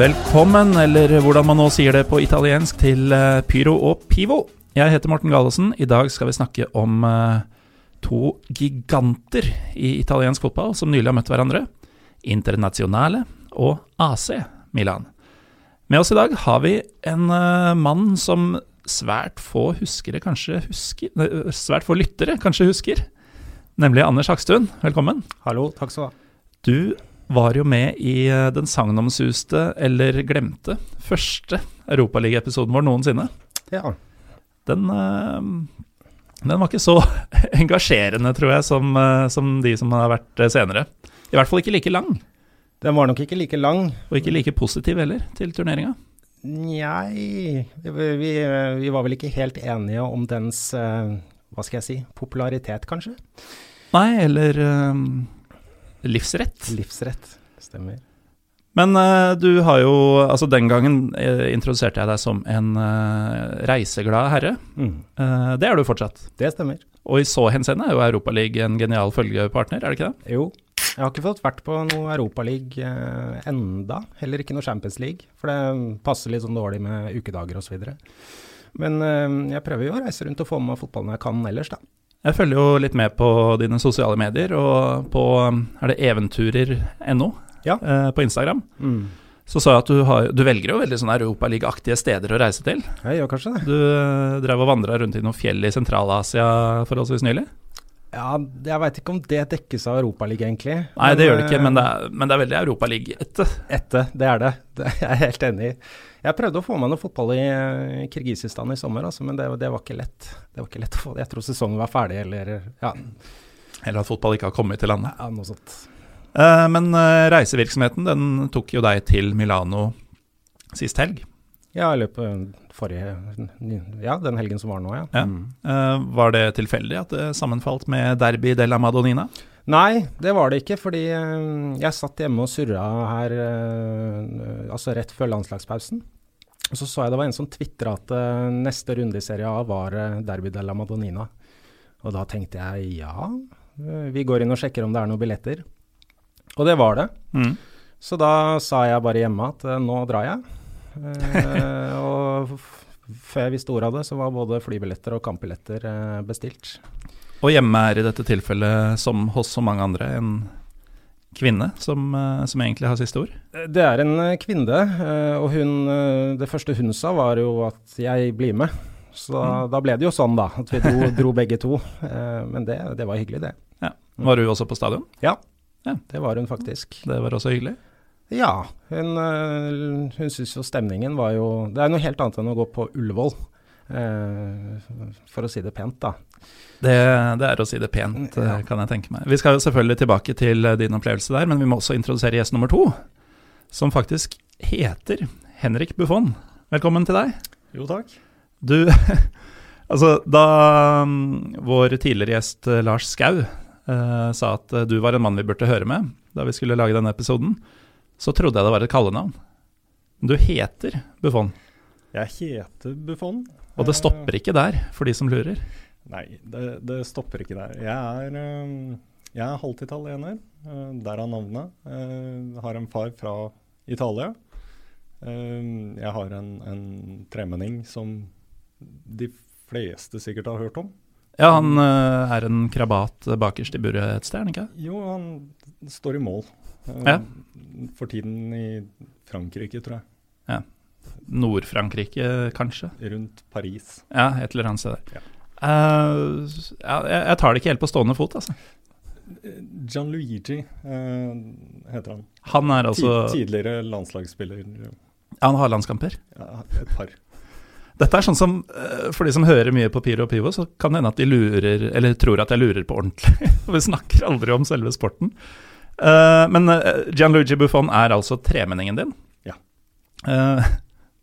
Velkommen, eller hvordan man nå sier det på italiensk, til eh, Pyro og Pivo. Jeg heter Morten Gallosen. I dag skal vi snakke om eh, to giganter i italiensk fotball som nylig har møtt hverandre. Internazionale og AC Milan. Med oss i dag har vi en eh, mann som svært få huskere kanskje husker Svært få lyttere kanskje husker. Nemlig Anders Hakstuen. Velkommen. Hallo, takk skal du ha. Du var jo med i eh, den sagnomsuste, eller glemte, første europaligaepisoden vår noensinne. Ja. Den, eh, den var ikke så engasjerende, tror jeg, som, eh, som de som har vært senere. I hvert fall ikke like lang, Den var nok ikke like lang. og ikke like positiv heller, til turneringa. Nei, vi, vi, var vel ikke helt enige om dens hva skal jeg si popularitet, kanskje? Nei, eller livsrett. Livsrett. Stemmer. Men uh, du har jo Altså, den gangen uh, introduserte jeg deg som en uh, reiseglad herre. Mm. Eh, det er du fortsatt. Det stemmer. Og i så henseende er jo Europaligaen en genial følgepartner, er det ikke det? Jo. Jeg har ikke fått vært på noe Europaliga eh, enda. Heller ikke noe Champions League, for det passer litt sånn dårlig med ukedager osv. Men jeg prøver jo å reise rundt og få med meg fotballen jeg kan ellers, da. Jeg følger jo litt med på dine sosiale medier, og på er det eventurer.no Ja. eh, på Instagram. Mm. Så sa jeg at du, har, du velger jo veldig sånne europaligaaktige steder å reise til. Jeg gjør kanskje det. Du eh, drev og vandra rundt i noen fjell i Sentral-Asia forholdsvis nylig. Ja, jeg veit ikke om det dekkes av Europaligaen, egentlig. Nei, det gjør det ikke, eh, men det er, men det er veldig Europaligaen etter. Etter, det er det. Det er jeg helt enig i. Jeg prøvde å få med noe fotball i eh, Kirgisistan i sommer, altså, men det, det var ikke lett. Det var ikke lett å få. Jeg tror sesongen var ferdig, eller ja, Eller at fotball ikke har kommet til landet. ja noe sånt. Eh, men eh, reisevirksomheten den tok jo deg til Milano sist helg. Ja, i løpet forrige Ja, den helgen som var nå, ja. Ja. Mm. Uh, var det tilfeldig at det sammenfalt med Derby della Madonnina? Nei, det var det ikke, fordi eh, jeg satt hjemme og surra her eh, altså rett før landslagspausen. Og så så jeg det var en som tvitra at eh, neste runde i Serie A var derby Derby della Madonnina. Og da tenkte jeg ja, vi går inn og sjekker om det er noen billetter. Og det var det. Mm. Så da sa jeg bare hjemme at nå drar jeg. Og før jeg visste ordet av det, så var både flybilletter og kampbilletter bestilt. Og hjemme er i dette tilfellet, som hos så mange andre, en kvinne som, eh, som egentlig har siste ord. Det er en eh, kvinne, eh, og hun, eh, det første hun sa var jo at jeg blir med. Så da, da ble det jo sånn, da. At vi dro, dro begge to. Eh, Men det, det var hyggelig, det. Ja. Var hun også på stadion? Ja, Ja. det var hun faktisk. Det var også hyggelig. Ja, hun, eh, hun syns jo stemningen var jo Det er noe helt annet enn å gå på Ullevål, eh, for å si det pent, da. Det, det er å si det pent, eh, Ja. kan jeg tenke meg. Vi skal jo selvfølgelig tilbake til eh, din opplevelse der, men vi må også introdusere gjest nummer to, som faktisk heter Henrik Buffon. Velkommen til deg. Jo, takk. Du Altså, da mm, vår tidligere gjest eh, Lars Skau eh, sa at eh, du var en mann vi burde høre med da vi skulle lage denne episoden, så trodde jeg det var et kallenavn. Du heter Buffon, Jeg heter Buffon. Og det stopper ikke der, for de som lurer. Nei, det, det stopper ikke der. Jeg er, eh, jeg er halvt italiener, eh, derav navnet. Jeg har en far fra Italia. Eh, Jeg har en, en tremenning som de fleste sikkert har hørt om. Ja, han eh, er en krabat bakerst i buret et sted, er han ikke? Jo, han står i mål. Eh, Ja. For tiden i Frankrike, tror jeg. Nord-Frankrike, kanskje? Rundt Paris. Ja, et eller annet sted der. Ja. Uh, ja, jeg, jeg tar det ikke helt på stående fot, altså. Gianluigi uh, heter han. Han er altså Ti- Tidligere landslagsspiller. Ja, Han har landskamper. Ja, et par. Dette er sånn som, eh, For de som hører mye på Piro og Pivo, så kan det hende at de lurer, eller tror at jeg lurer på ordentlig. Vi snakker aldri om selve sporten. Men Gianluigi Buffon er altså tremenningen din. Ja. Eh,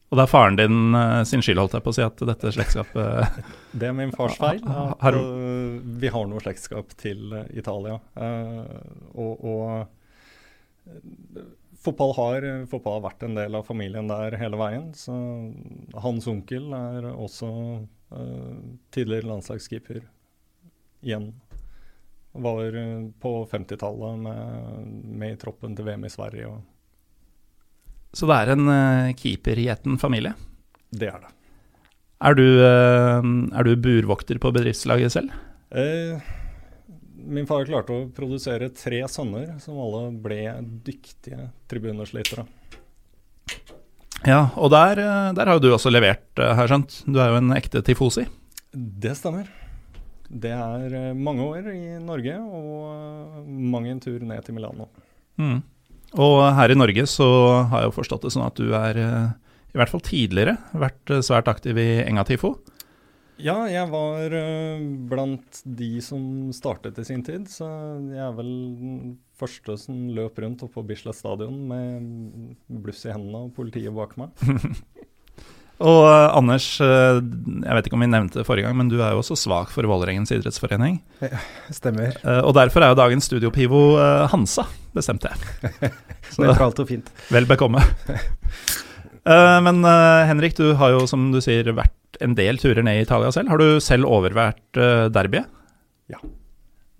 og det er faren din eh, sin skyld, holdt jeg på å si, at dette slektskapet Det er min fars feil. At, har- øh, vi har noe slektskap til øh, Italia. Eh, og og fotball, har, fotball har vært en del av familien der hele veien. Så hans onkel er også tidligere landslagskeeper igjen. Var på 50-tallet med, med i troppen til VM i Sverige. Og Så det er en uh, etten familie. Det er det. Er du, uh, er du burvokter på bedriftslaget selv? Eh, min far klarte å produsere tre sønner som alle ble dyktige tribuneslitere. Ja, og der, eh, der har jo du også levert, har jeg skjønt. Du er jo en ekte tifosi. Det stemmer. Det er mange år i Norge og mang en tur ned til Milano. Mm. Og her i Norge så har jeg jo forstått det sånn at du er, i hvert fall tidligere, vært svært aktiv i Enga-TIFO. Ja, jeg var uh, blant de som startet i sin tid. Så jeg er vel den første som løp rundt oppe på Bislett stadion med bluss i hendene og politiet bak meg. og uh, Anders, uh, jeg vet ikke om vi nevnte det forrige gang, men du er jo også svak for Vålerengens idrettsforening. Ja, stemmer. og derfor er jo dagens studiopivo Hansa, bestemte jeg. Nøytralt og fint. Vel bekomme. men Henrik, du har jo som du sier vært en del turer ned i Italia selv. Har du selv overvært derbyet? Ja.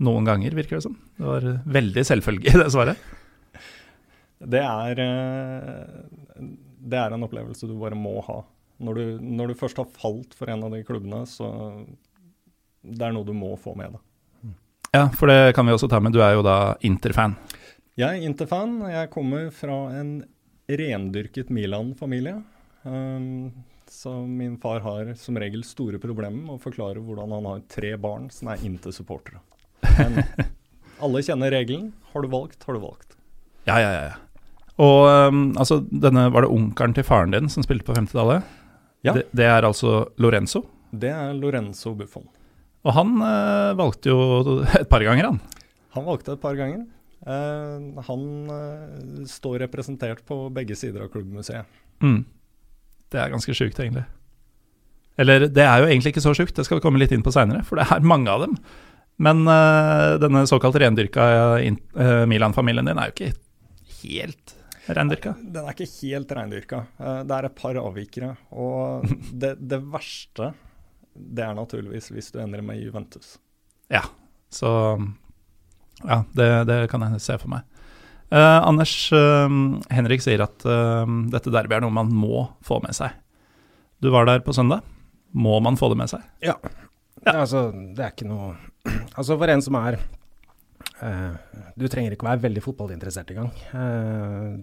Noen ganger, virker det som. Det var veldig selvfølge i det svaret. Det er, det er en opplevelse du bare må ha. Når du, når du, først har falt for en av de klubbene, så det er noe du må få med deg. Ja, for det kan vi også ta med. Du er jo da Inter-fan. Jeg er Inter-fan. Jeg kommer fra en rendyrket Milan-familie. Um, så min far har som regel store problemer med å forklare hvordan han har tre barn som er Inter-supportere. Men alle kjenner regelen. Har du valgt, har du valgt. Ja, ja, ja. Og um, altså, denne, var det onkelen til faren din som spilte på 50-tallet? Ja. Det, det, er altså Lorenzo? Det er Lorenzo Buffon. Og han eh, valgte jo et par ganger, han. Han valgte et par ganger. Eh, han eh, står representert på begge sider av klubbmuseet. Mm. Det er ganske sjukt, egentlig. Eller det er jo egentlig ikke så sjukt, det skal vi komme litt inn på seinere, for det er mange av dem. Men uh, denne såkalt rendyrka uh, Milan-familien din er jo ikke helt reindyrka? Den er ikke helt reindyrka. Uh, det er et par avvikere. Og det, det, verste, det er naturligvis hvis du endrer med Juventus. Ja, så Ja, det, det kan jeg se for meg. Eh, Anders eh, Henrik sier at eh, dette derby er noe man må få med seg. Du var der på søndag. Må man få det med seg? Ja. ja. Altså, det er ikke noe Altså, for en som er Du trenger ikke være veldig fotballinteressert engang.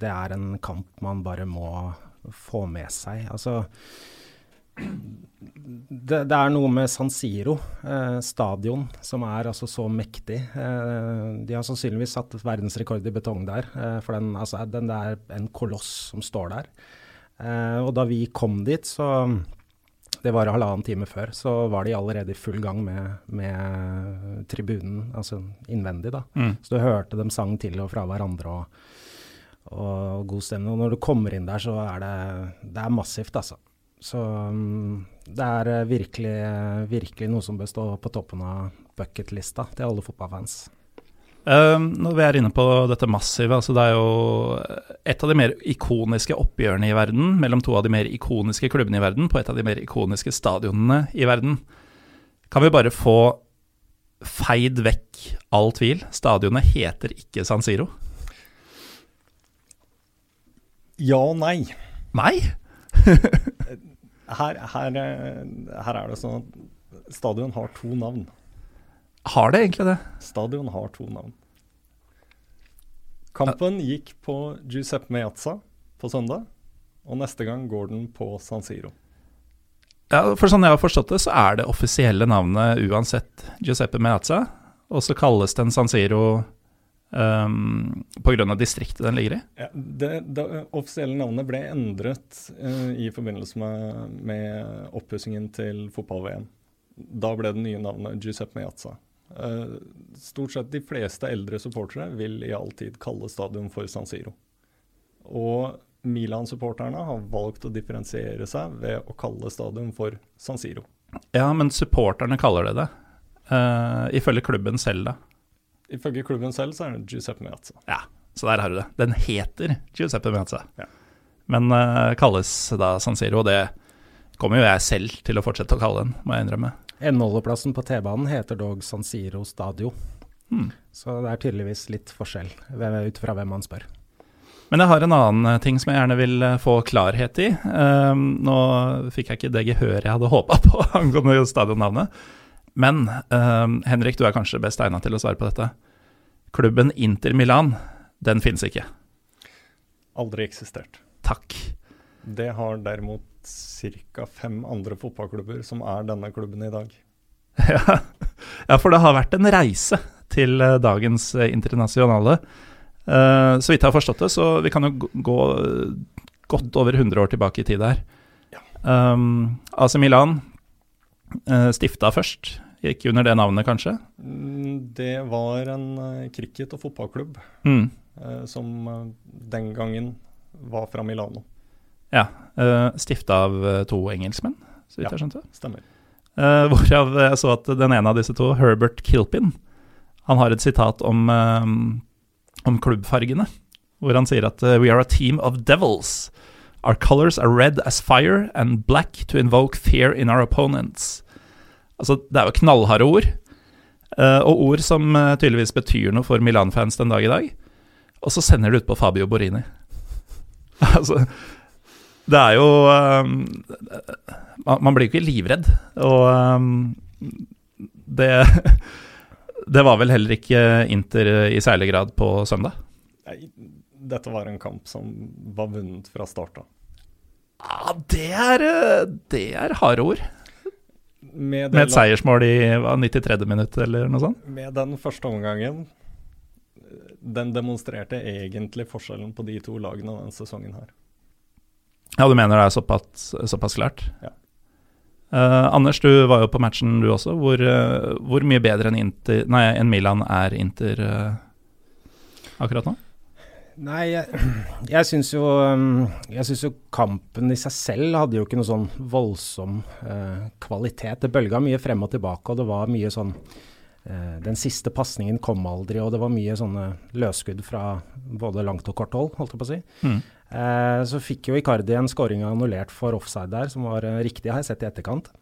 det er en kamp man bare må få med seg. Altså det, det, er noe med San Siro, eh, stadion, som er altså så mektig. Eh, de har sannsynligvis satt verdensrekord i betong der, eh, for den, altså, den er en koloss som står der. Eh, og da vi kom dit, så Det var halvannen time før, så var de allerede i full gang med, med tribunen, altså innvendig, da. Mm. Så du hørte dem sang til og fra hverandre. og og god stemning. Og når du kommer inn der, så er det, det er massivt, altså. Så um, det er uh, virkelig, virkelig noe som bør stå på toppen av bucketlista til alle fotballfans. Um, når vi er inne på dette massive, altså det er jo et av de mer ikoniske oppgjørene i verden mellom to av de mer ikoniske klubbene i verden på et av de mer ikoniske stadionene i verden. Kan vi bare få feid vekk all tvil? Stadionet heter ikke San Siro. Ja og nei. Nei? her, her, her, er det sånn at stadion har to navn. Har det egentlig det? Stadion har to navn. Kampen gikk på Giuseppe Meazza på søndag, og neste gang går den på San Siro. Ja, for sånn jeg har forstått det, så er det offisielle navnet uansett Giuseppe Meazza, og så kalles den San Siro Um, Pga. distriktet den ligger i? Ja, det, det, offisielle navnet ble endret uh, i forbindelse med, med oppussingen til fotball-VM. Da ble det nye navnet Giuseppe Meazza. Uh, stort sett de fleste eldre supportere vil i all tid kalle stadion for San Siro. Og Milan-supporterne har valgt å differensiere seg ved å kalle stadion for San Siro. Ja, men supporterne kaller det det. Uh, ifølge klubben selv, da? Ifølge klubben selv så er det Giuseppe Meazza. Ja, så der har du det. Den heter Giuseppe Meazza, ja. men uh, kalles da San Siro. Og det kommer jo jeg selv til å fortsette å kalle den, må jeg innrømme. Endeholdeplassen på T-banen heter dog San Siro Stadio. Hmm. Så det er tydeligvis litt forskjell ut fra hvem man spør. Men jeg har en annen eh, ting som jeg gjerne vil eh, få klarhet i. Um, nå fikk jeg ikke det gehøret jeg hadde håpa på angående stadionnavnet. Men um, Henrik, du er kanskje best egna til å svare på dette. Klubben Inter Milan, den finnes ikke. Aldri eksistert. Takk. Det har derimot ca. fem andre fotballklubber som er denne klubben i dag. Ja. ja, for det har vært en reise til eh, dagens eh, internasjonale. Uh, så vidt jeg har forstått det, så vi kan jo gå godt over 100 år tilbake i tid her. Ja. Um, AC Milan stifta først, gikk under det navnet kanskje? Mm, det var en cricket- og fotballklubb Mm. som den gangen var fra Milano. Ja. Uh, stifta av to engelskmenn, så vidt Ja. jeg skjønte. Stemmer. Uh, hvorav jeg så at den ene av disse to, Herbert Kilpin, han har et sitat om, um, om klubbfargene, hvor han sier at uh, We are a team of devils. Our colors are red as fire and black to invoke fear in our opponents. Altså, det er jo knallharde ord, uh, og ord som uh, tydeligvis betyr noe for Milan-fans den dag i dag. Og så sender du ut på Fabio Borini. altså, det er jo um, man, blir jo ikke livredd, og um, det Det var vel heller ikke Inter i særlig grad på søndag? Nei, dette var en kamp som var vunnet fra start av. Ja, det er, eh, det er harde ord. Med, Med et seiersmål i hva, 93. minutt, eller noe sånt? med den første omgangen Den demonstrerte egentlig forskjellen på de to lagene denne sesongen her. Ja, du mener det er såpass, såpass klart? Ja. Uh, Anders, du var jo på matchen du også. Hvor, uh, hvor mye bedre enn enn Milan er Inter uh, akkurat nå? Nei, jeg, jeg syns jo Jeg syns jo kampen i seg selv hadde jo ikke noe sånn voldsom kvalitet. Det bølga mye frem og tilbake, og det var mye sånn Den siste pasningen kom aldri, og det var mye sånne løsskudd fra både langt og kort hold, holdt jeg på å si. Mm. Eh, så fikk jo Icardi en scoring annullert for offside der, som var eh, riktig, har jeg sett i etterkant.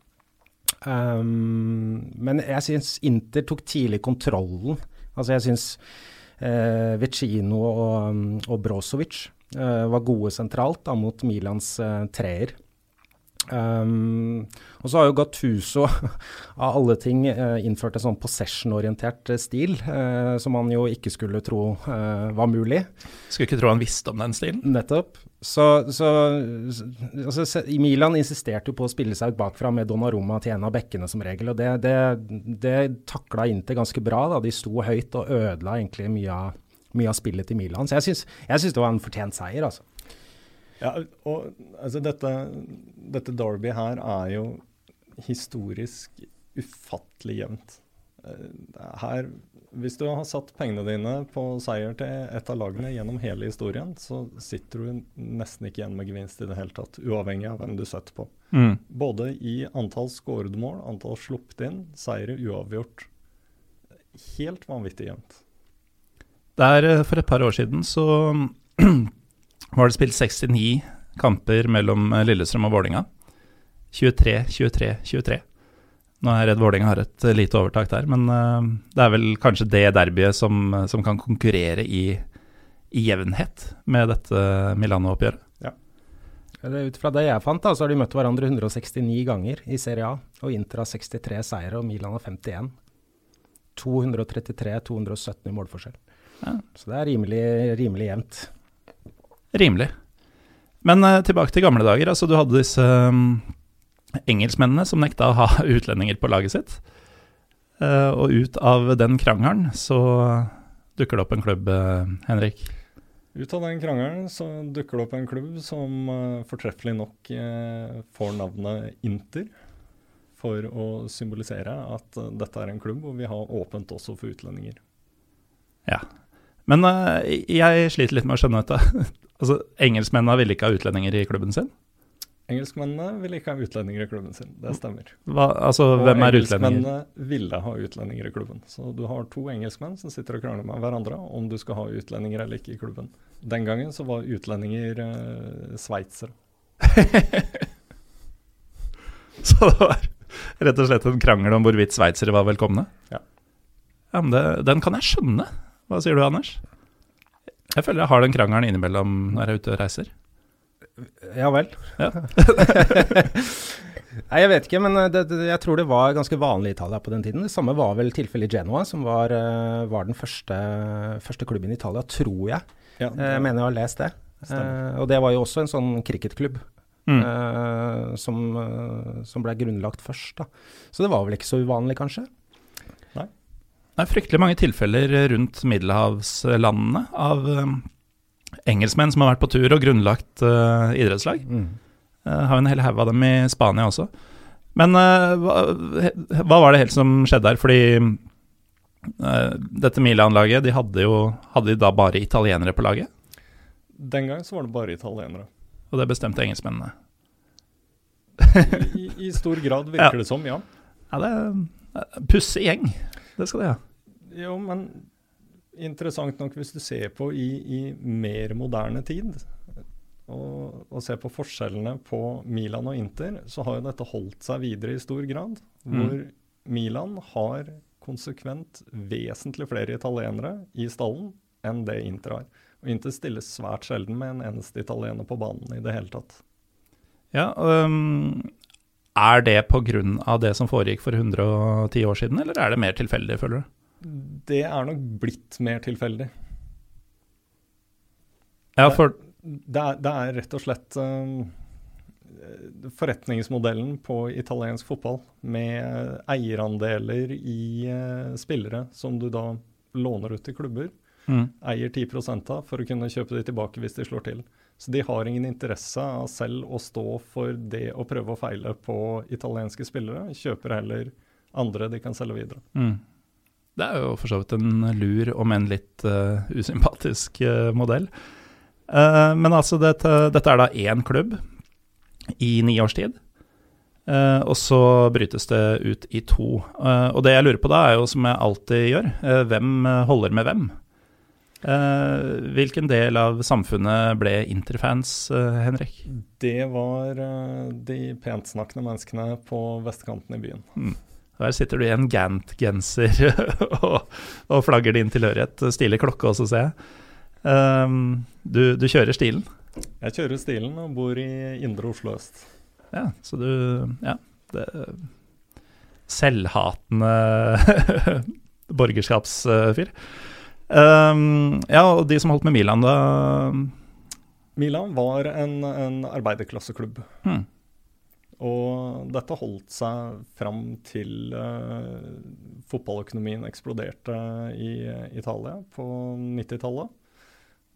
Um, men jeg syns Inter tok tidlig kontrollen. Altså jeg syns eh, Vecino og, og Brozovic eh, var gode sentralt da, mot Milans eh, treer. Um, og så har jo Gattuso av alle ting eh, innført en sånn possession-orientert stil, uh, som man jo ikke skulle tro uh, var mulig. Skulle ikke tro han visste om den stilen. Nettopp. Så, så altså, Milan insisterte jo på å spille seg ut bakfra med Donnarumma til en av bekkene som regel, og det, det, det takla Inter ganske bra. da. De sto høyt og ødela egentlig mye av, mye av spillet til Milan. Så jeg syns det var en fortjent seier, altså. Ja, og altså dette, dette Derby her er jo historisk ufattelig jevnt. Eh, Her, hvis du har satt pengene dine på seier til et av lagene gjennom hele historien, så sitter du nesten ikke igjen med gevinst i det hele tatt, uavhengig av hvem du setter på. Mm. Både i antall skårede mål, antall sluppet inn, seire uavgjort. Helt vanvittig jevnt. Det er for et par år siden så var det spilt 69 kamper mellom eh, Lillestrøm og Vålinga. 23, 23, 23. Nå er jeg redd Vålinga har et eh, lite overtak der, men eh, det er vel kanskje det derbyet som, som kan konkurrere i, i jevnhet med dette Milano-oppgjøret. Ja. Ut fra det jeg fant, da, så har de møtt hverandre 169 ganger i Serie A. Og Inter har 63 seire, og Milan har 51. 233-217 i målforskjell. Ja. Så det er rimelig, rimelig jevnt. Rimelig. Men eh, tilbake til gamle dager. Altså, du hadde disse um, engelskmennene som nekta å ha utlendinger på laget sitt. Eh, og ut av den krangelen så dukker det opp en klubb, eh, Henrik. Ut av den krangelen så dukker det opp en klubb som eh, fortreffelig nok eh, får navnet Inter. For å symbolisere at dette er en klubb hvor vi har åpent også for utlendinger. Ja, Men jeg sliter litt med å skjønne dette. altså, Engelskmennene ville ikke ha utlendinger i klubben sin. Engelskmennene vil ikke ha utlendinger i klubben sin, det stemmer. Hva, altså, Og hvem er utlendinger? engelskmennene ville ha utlendinger i klubben. Så du har to engelskmenn som sitter og krangler med hverandre om du skal ha utlendinger eller ikke i klubben. Den gangen så var utlendinger eh, sveitsere. Så det var rett og slett en krangel om hvorvidt sveitsere var velkomne? Ja. Ja, men det, Den kan jeg skjønne. Hva sier du, Anders? Jeg føler jeg har den krangelen innimellom når jeg er ute og reiser. Ja vel. Ja. Nei, jeg vet ikke, men eh, det, det, jeg tror det var ganske vanlig i Italia på den tiden. Det samme var vel tilfellet i Genoa, som var, eh, var den første, første, klubben i Italia, tror jeg. Ja, det, jeg mener jeg har lest det. Eh, og det var jo også en sånn cricketklubb. Mm. Eh, som, som ble grunnlagt først. Da. Så det var vel ikke så uvanlig, kanskje? Det er fryktelig mange tilfeller rundt middelhavslandene av um, engelskmenn som har vært på tur og grunnlagt uh, idrettslag. Mm. Uh, har en hel haug av dem i Spania også. Men uh, hva, hva, var det helt som skjedde der? Fordi dette Milan-laget, de hadde jo Hadde de da bare italienere på laget? Den gang så var det bare italienere. Og det bestemte engelskmennene? I, I, stor grad virker ja. det som, ja. Ja, det er Pussig gjeng. Det skal de ha. Jo, men interessant nok hvis du ser på i, i mer moderne tid, og, og ser på forskjellene på Milan og Inter, så har jo dette holdt seg videre i stor grad. Mm. Hvor mm. Milan har konsekvent vesentlig flere italienere i stallen enn det Inter har. Og Inter stilles svært sjelden med en eneste italiener på banen i det hele tatt. Ja, um, Er det pga. det som foregikk for 110 år siden, eller er det mer tilfeldig, føler du? Det er nok blitt mer tilfeldig. Ja, for det er, det er, rett og slett um, forretningsmodellen på italiensk fotball, med eierandeler i uh, spillere som du da låner ut til klubber, mm. eier 10 av for å kunne kjøpe de tilbake hvis de slår til. Så de har ingen interesse av selv å stå for det å prøve å feile på italienske spillere. Kjøper heller andre de kan selge videre. Mm. Det er jo for så vidt en lur, om enn litt uh, usympatisk uh, modell. Uh, men altså, dette, dette, er da én klubb i ni års tid. Og så brytes det ut i to. Og det jeg lurer på da, er jo som jeg alltid gjør, hvem holder med hvem? Hvilken del av samfunnet ble interfans, Henrik? Det var de pentsnakkende menneskene på vestkanten i byen. Mm. Der sitter du i en Gant-genser og, og flagger din tilhørighet. Stilig klokke også, ser jeg. Um, du, du, kjører stilen? Jeg kjører stilen og bor i indre Oslo øst. Ja, så du Ja. Det, selvhatende borgerskapsfyr. Um, ja, og de som holdt med Milan, da? Milan var en, en arbeiderklasseklubb. Hmm. Og dette holdt seg fram til uh, fotballøkonomien eksploderte i Italia på 90-tallet.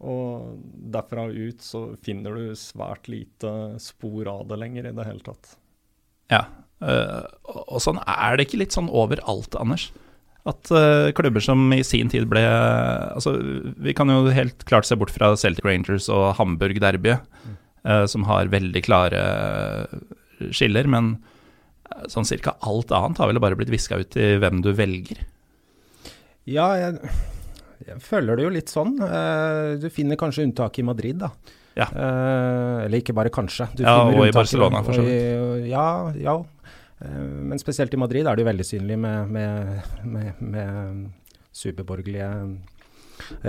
Og derfra ut så finner du svært lite spor av det lenger i det hele tatt. Ja, uh, og sånn er det ikke litt sånn overalt, Anders? At uh, klubber som i sin tid ble Altså, vi kan jo helt klart se bort fra Celtic Rangers og Hamburg Derby, mm. uh, som har veldig klare skiller, men sånn cirka alt annet har vel bare blitt viska ut i hvem du velger? Ja, jeg jeg føler det jo litt sånn. Uh, du finner kanskje unntak i Madrid, da. Ja. Eller ikke bare kanskje. Du ja, og i Barcelona, for så vidt. Ja, ja. Uh, men spesielt i Madrid er det jo veldig synlig med, med, med, med superborgerlige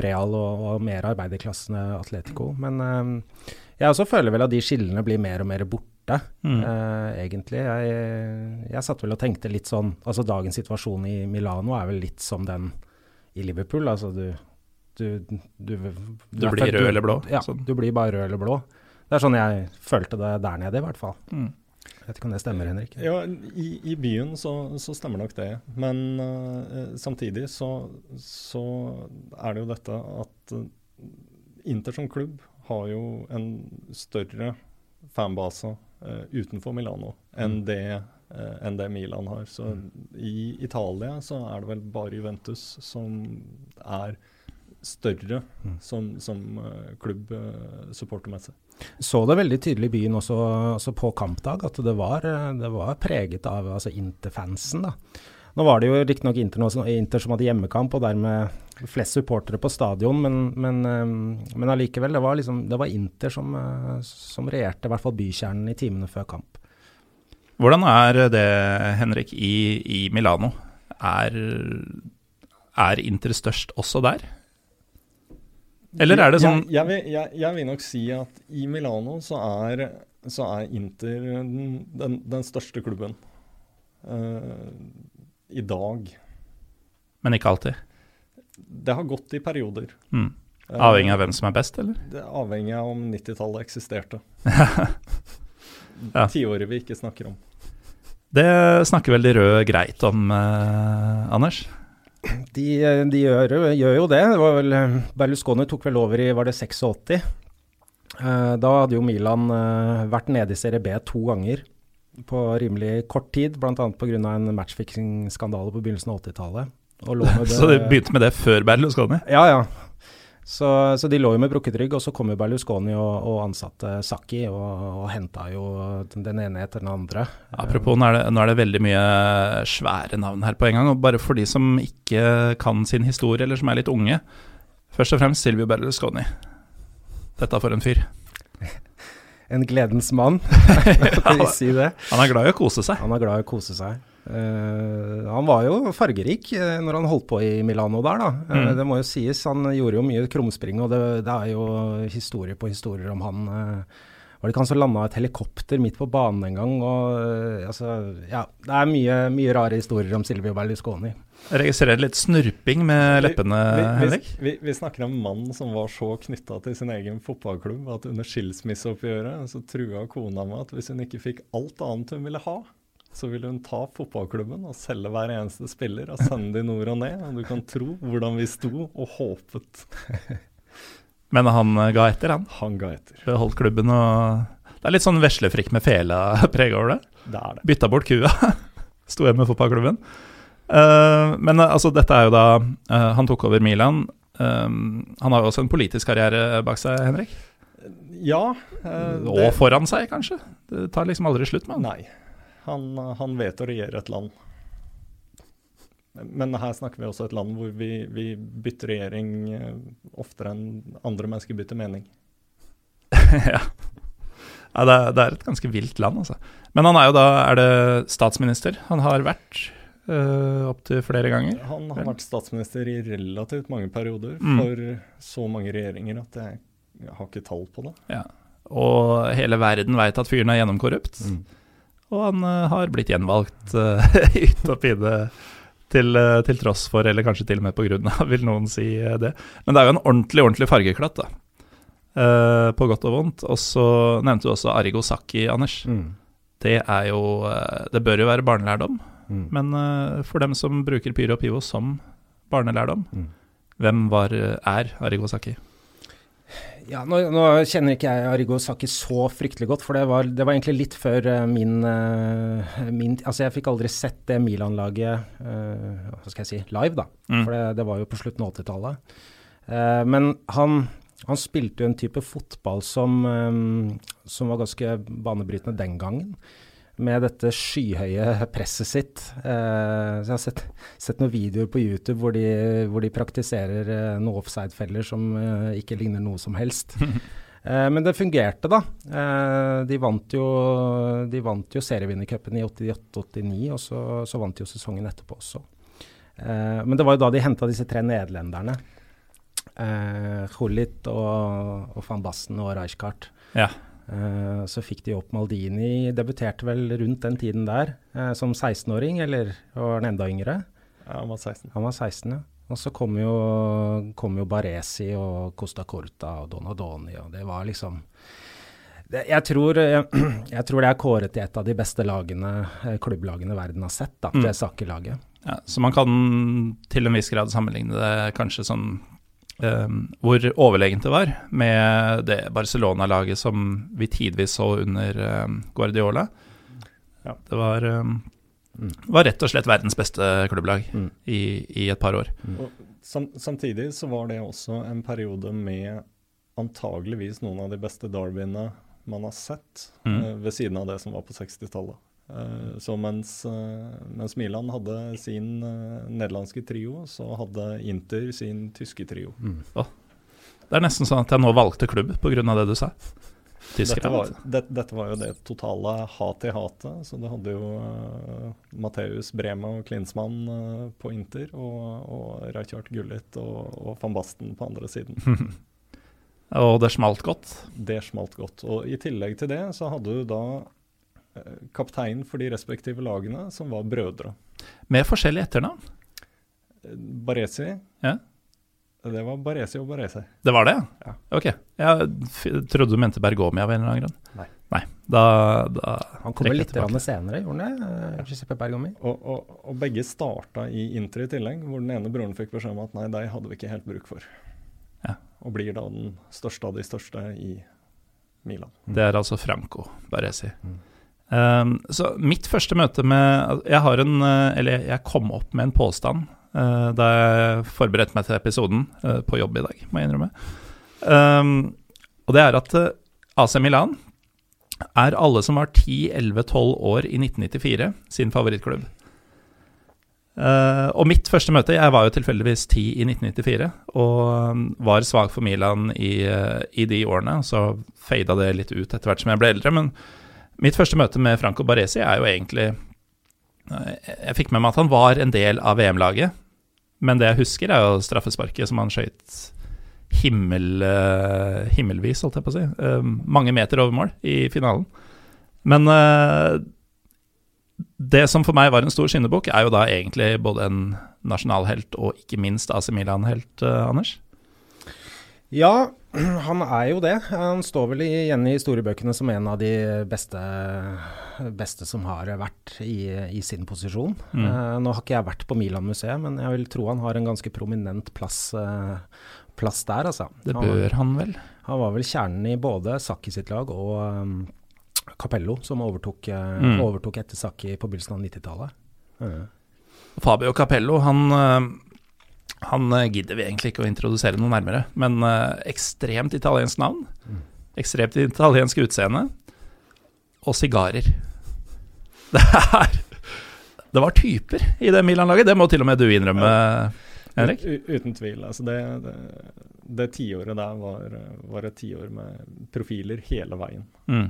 Real og, og, mer-arbeiderklassende Atletico. Men jeg også føler vel at de skillene blir mer og mer borte, mm. egentlig. Jeg, jeg satt vel og tenkte litt sånn Altså dagens situasjon i Milano er vel litt som den i Liverpool. Altså du Du, du, du, du blir rød eller blå? Ja, sånn. du blir bare rød eller blå. Det er sånn jeg følte det der nede, i hvert fall. Mm. Jeg vet ikke om det stemmer, Henrik? Ja, I, i byen så, så, stemmer nok det. Men uh, samtidig så, så, er det jo dette at uh, Inter som klubb har jo en større fanbase uh, utenfor Milano enn mm. det eh, enn det Milan har. Så mm. i Italia så er det vel bare Juventus som er større mm. som, som klubb supportermessig. Så det veldig tydelig i byen også, også på kampdag, at det var, eh, det var preget av altså Inter-fansen. da. Nå var det jo riktignok Inter, Inter som hadde hjemmekamp, og dermed flest supportere på stadion, men, men, men allikevel, det var, liksom, det var Inter som, som regjerte i hvert fall bykjernen i timene før kamp. Hvordan er det, Henrik, i, i Milano? Er, er Inter størst også der? Eller er det sånn jeg, jeg, vil, jeg, jeg vil nok si at i Milano så er, så er Inter den, den, den største klubben uh, i dag. Men ikke alltid? Det har gått i perioder. Mm. Avhengig av hvem som er best, eller? Det er avhengig av om 90-tallet eksisterte. Ja. Tiåret vi ikke snakker om. Det snakker vel de røde greit om, eh, Anders? De, de gjør, gjør jo det. det var vel, Berlusconi tok vel over i var det 86. Eh, da hadde jo Milan eh, vært nede i Serie B to ganger på rimelig kort tid, bl.a. pga. en matchfixing-skandale på begynnelsen av 80-tallet. Så de begynte med det før Berlusconi? Ja, ja. Så, så, de lå jo med brukket rygg, og så kom jo Berlusconi og, og ansatte Sakki og, og henta jo den ene etter den andre. Apropos, nå er, det, nå er, det, veldig mye svære navn her på en gang. og Bare for de som ikke kan sin historie, eller som er litt unge. Først og fremst Silvio Berlusconi. Dette for en fyr. en gledens mann, si det. Han er glad i å kose seg. Han er glad i å kose seg. Uh, han var jo fargerik uh, når han holdt på i Milano der, da. Uh, mm. Det må jo sies. Han gjorde jo mye krumspring, og det, det er jo historie på historier om han. var det ikke han som landa et helikopter midt på banen en gang? Og, altså, ja, det er mye, mye, rare historier om Silvio Berlusconi. Jeg registrerer litt snurping med leppene, vi, vi, Henrik. Vi, vi, snakker om en mann som var så knytta til sin egen fotballklubb at under skilsmisseoppgjøret så trua kona med at hvis hun ikke fikk alt annet hun ville ha, så vil hun ta fotballklubben og selge hver eneste spiller og sende de nord og ned. Og du kan tro hvordan vi sto og håpet. Men han eh, ga etter, han? Han ga etter. Beholdt klubben og Det er litt sånn veslefrikk med fela-preg over det. Det er det. Bytta bort kua. Sto igjen med fotballklubben. Uh, men uh, altså, dette er jo da uh, Han tok over Milan. han har jo også en politisk karriere bak seg, Henrik? Ja. og foran seg, kanskje? Det tar liksom aldri slutt med han. Nei. Han, han, vet å regjere et land. Men her snakker vi også et land hvor vi, vi bytter regjering eh, oftere enn andre mennesker bytter mening. ja. ja det, er, det, er, et ganske vilt land, altså. Men han er jo da Er det statsminister han har vært uh, opptil flere ganger? Han har vært statsminister i relativt mange perioder mm. for så mange regjeringer at jeg, jeg, har ikke tall på det. Ja. Og hele verden veit at fyren er gjennomkorrupt. Mm. Og han uh, har blitt gjenvalgt uh, ut og pine til, uh, til, tross for, eller kanskje til og med på grunn av, vil noen si det. Men det er jo en ordentlig, ordentlig fargeklatt, da. på godt og vondt. Og så nevnte du også Arigo Saki, Anders. Mm. Det er jo Det bør jo være barnelærdom. Mm. Men for dem som bruker Pyro og Pivo som barnelærdom, mm. hvem var, er Arigo Saki? Ja, nå, nå, kjenner ikke jeg Arigo Saki så fryktelig godt, for det var, det var egentlig litt før uh, min, uh, min, Altså, jeg fikk aldri sett det Milan-laget uh, hva skal jeg si, live, da. Mm. For det, det, var jo på slutten av 80-tallet. men han, han, spilte jo en type fotball som, um, som var ganske banebrytende den gangen med dette skyhøye presset sitt. Eh, så jeg har sett, sett, noen videoer på YouTube hvor de, hvor de praktiserer eh, noen offside-feller som eh, ikke ligner noe som helst. Eh, men det fungerte, da. Eh, de vant jo, de vant jo serievinnercupen i 88-89, og så, så, vant de jo sesongen etterpå også. Eh, men det var jo da de henta disse tre nederlenderne. Eh, Hullit og, og van Basten og Rijkaard. Ja. Uh, så fikk de opp Maldini, debuterte vel rundt den tiden der uh, som 16-åring, eller var han enda yngre? Ja, han var 16. Han var 16, ja. Og så kom jo, kom jo Baresi og Costa Corta og Donadoni, og det var liksom det, jeg, tror, jeg, jeg, tror, det er kåret til et av de beste lagene, eh, klubblagene verden har sett, da, mm. det Sake-laget. Ja, så man kan til en viss grad sammenligne det kanskje sånn hvor overlegent det var med det Barcelona-laget som vi tidvis så under um, Guardiola. Ja. Det var, um, mm. var, rett og slett verdens beste klubblag mm. i, i, et par år. Mm. Sam, samtidig så var det også en periode med antageligvis noen av de beste derbyene man har sett, uh, ved siden av det som var på 60-tallet. Uh, så mens, uh, mens, Milan hadde sin uh, nederlandske trio, så hadde Inter sin tyske trio. Mm. Oh. Det er nesten sånn at jeg nå valgte klubb pga. det du sa. Dette var, det, dette var, jo det totale hat i hatet. Så det hadde jo uh, Matheus Brema og Klinsmann uh, på Inter, og, og Reichardt Gullit og, og, van Basten på andre siden. Og det smalt godt. Det smalt godt. Og i tillegg til det så hadde du da eh, kapteinen for de respektive lagene, som var brødre. Med forskjellige etternavn. Baresi. Ja. Det var Baresi og Baresi. Det var det, Ja. Ok. Jeg trodde du mente Bergomi av en eller annen grunn. Nei. Nei. Da, da Han kommer litt senere, gjorde han det? eh, Giuseppe Bergomi? Og, og, og begge starta i Inter i tillegg, hvor den ene broren fikk beskjed om at nei, de hadde vi ikke helt bruk for. Ja. Og blir da den største av de største i Milan. Det er altså Franco Baresi. Mm. Um, så mitt første møte med Jeg har en uh, Eller jeg kom opp med en påstand uh, da jeg forberedte meg til episoden uh, på jobb i dag, må jeg innrømme. Um, og det er at AC Milan er alle som var 10-11-12 år i 1994, sin favorittklubb. Og mitt første møte Jeg var jo tilfeldigvis 10 i 1994 og um, var svak for Milan i, i de årene. Så fada det litt ut etter hvert som jeg ble eldre. Men mitt første møte med Franco Baresi er jo egentlig Jeg fikk med meg at han var en del av VM-laget. Men det jeg husker, er jo straffesparket som han skøyt himmel, uh, himmelvis, holdt jeg på å si. Uh, mange meter over mål i finalen. Men uh, det som for meg var en stor skinnebukk, er jo da egentlig både en nasjonalhelt og ikke minst AC Milan-helt, Anders. Ja, han er jo det. Han står vel igjen i historiebøkene som en av de beste, beste som har vært i, i sin posisjon. Mm. Uh, nå har ikke jeg vært på Milan-museet, men jeg vil tro han har en ganske prominent plass, uh, plass der, altså. Det bør han vel. Han var vel kjernen i både Sakki sitt lag og um, Capello, som overtok, uh, Mm. overtok etter Sakki på begynnelsen av 90-tallet. Ja. Fabio Capello, han, han uh, gidder vi egentlig ikke å introdusere noe nærmere, men uh, ekstremt italiensk navn, ekstremt italiensk utseende, og sigarer. Det er Det var typer i det Milan-laget, det må til og med du innrømme, Henrik. Uten tvil. Altså det, det, det tiåret der var, var et tiår med profiler hele veien. Mm.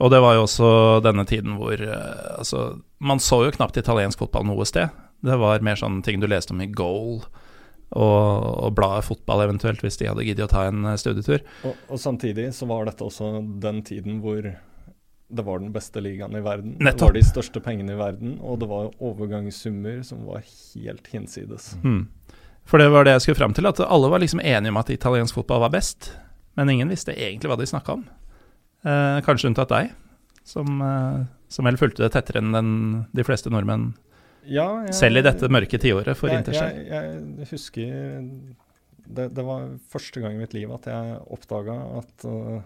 Og det var jo også denne tiden hvor eh, Altså, man så jo knapt italiensk fotball noe sted. Det var mer sånne ting du leste om i Goal og, og bladet Fotball eventuelt, hvis de hadde giddet å ta en eh, studietur. Og, og samtidig så var dette også den tiden hvor det var den beste ligaen i verden. Det var de største pengene i verden, og det var overgangssummer som var helt hinsides. Mm. For det var det jeg skulle fram til, at alle var liksom enige om at italiensk fotball var best. Men ingen visste egentlig hva de snakka om. Eh, kanskje unntatt deg, som, eh, som vel fulgte det tettere enn den, de fleste nordmenn, Ja, jeg, selv i dette mørke tiåret for jeg, Interstell. jeg, jeg husker det, det var første gang i mitt liv at jeg oppdaga at uh,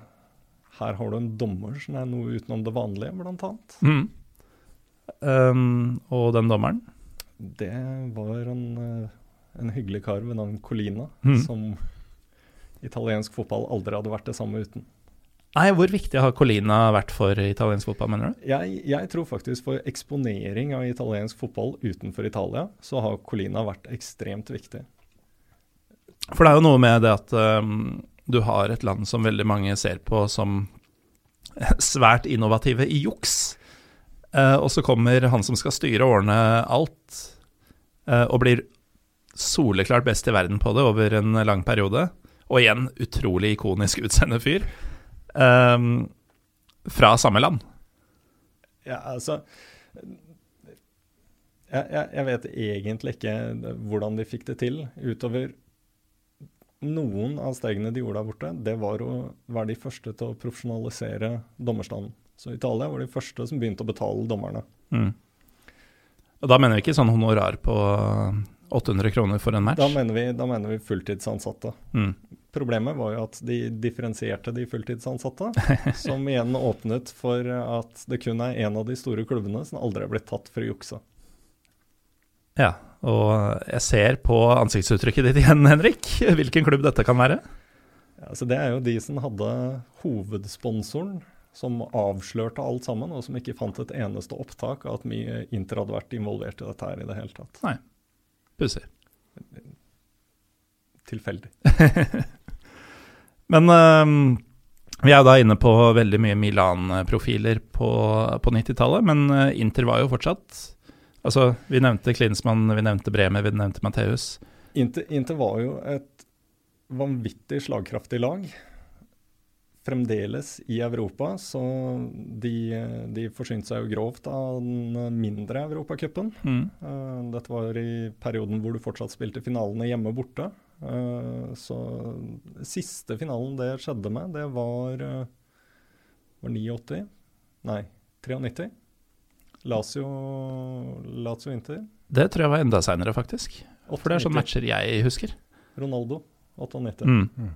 her har du en dommer som er noe utenom det vanlige, blant annet. Mm. Um, og den dommeren? Det var en, uh, en hyggelig kar ved navn Colina, mm. som italiensk fotball aldri hadde vært det samme uten. Nei, hvor viktig har Colina vært for italiensk fotball, mener du? Jeg, jeg tror faktisk for eksponering av italiensk fotball utenfor Italia, så har Colina vært ekstremt viktig. For det er jo noe med det at um, du har et land som veldig mange ser på som svært innovative i juks. Uh, og så kommer han som skal styre og ordne alt, uh, og blir soleklart best i verden på det over en lang periode. Og igjen utrolig ikonisk utseende fyr. Um, fra samme land. Ja, altså jeg, jeg, jeg vet egentlig ikke hvordan de fikk det til, utover noen av stegene de gjorde der borte. Det var å være de første til å profesjonalisere dommerstanden. Så Italia var de første som begynte å betale dommerne. Mm. Og da mener vi ikke sånn honorar på 800 kroner for en match. Da mener vi, da mener vi fulltidsansatte. Mm. Problemet var jo at de differensierte de fulltidsansatte, som igjen åpnet for at det kun er en av de store klubbene som aldri er blitt tatt for å jukse. Ja, og jeg ser på ansiktsuttrykket ditt igjen, Henrik, hvilken klubb dette kan være. Ja, så det er jo de som hadde hovedsponsoren, som avslørte alt sammen, og som ikke fant et eneste opptak av at mye Inter hadde vært involvert i dette her i det hele tatt. Pussig. Tilfeldig. Men øhm, vi er da inne på veldig mye Milan-profiler på, på 90-tallet, men øh, Inter var jo fortsatt Altså, vi nevnte Klinsmann, vi nevnte Bremer, vi nevnte Matheus. Inter, Inter var jo et vanvittig slagkraftig lag. Fremdeles i Europa, så de, de forsynte seg jo grovt av den mindre Europacupen. Mm. Uh, dette var i perioden hvor du fortsatt spilte finalene hjemme og borte. Uh, så siste finalen det skjedde med, det var, uh, var 89? Nei, 93. Lazio, Lazio Inter. Det tror jeg var enda seinere, faktisk. For det er sånne matcher jeg husker. Ronaldo, 98. Mm.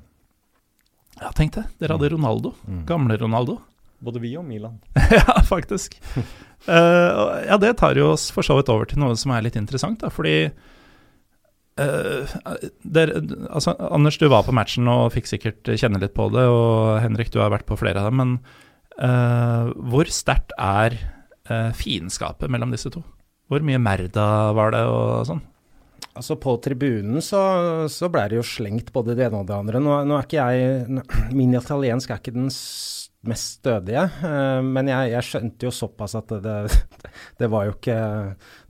Ja, tenk det. Dere hadde Ronaldo. Mm. Gamle Ronaldo. Både vi og Milan. ja, faktisk. uh, ja, det tar jo oss for så vidt over til noe som er litt interessant, da, fordi uh, der, altså, Anders, du var på matchen og fikk sikkert kjenne litt på det, og Henrik, du har vært på flere av dem, men uh, hvor sterkt er fiendskapet mellom disse to? Hvor mye merda var det og sånn? Altså På tribunen så, så ble det jo slengt både det ene og det andre. Nå, nå er ikke jeg Min italiensk er ikke den mest stødige, uh, men jeg, jeg, skjønte jo såpass at det, det, det, var jo ikke,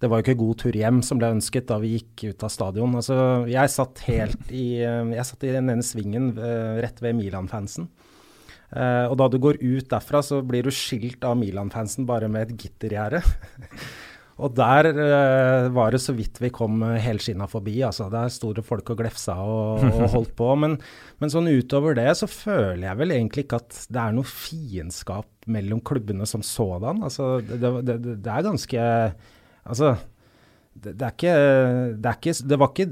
det var jo ikke god tur hjem som ble ønsket da vi gikk ut av stadion. Altså, jeg satt helt i Jeg satt i den ene svingen uh, rett ved Milan-fansen. Uh, og da du går ut derfra, så blir du skilt av Milan-fansen bare med et gittergjerde. Og der uh, var det så vidt vi kom uh, helskinna forbi. altså Der sto det folk og glefsa og, og holdt på. Men, men, sånn utover det så føler jeg vel egentlig ikke at det er noe fiendskap mellom klubbene som sådan. Altså det, det, det, det er ganske Altså det, er ikke, det er ikke Det var ikke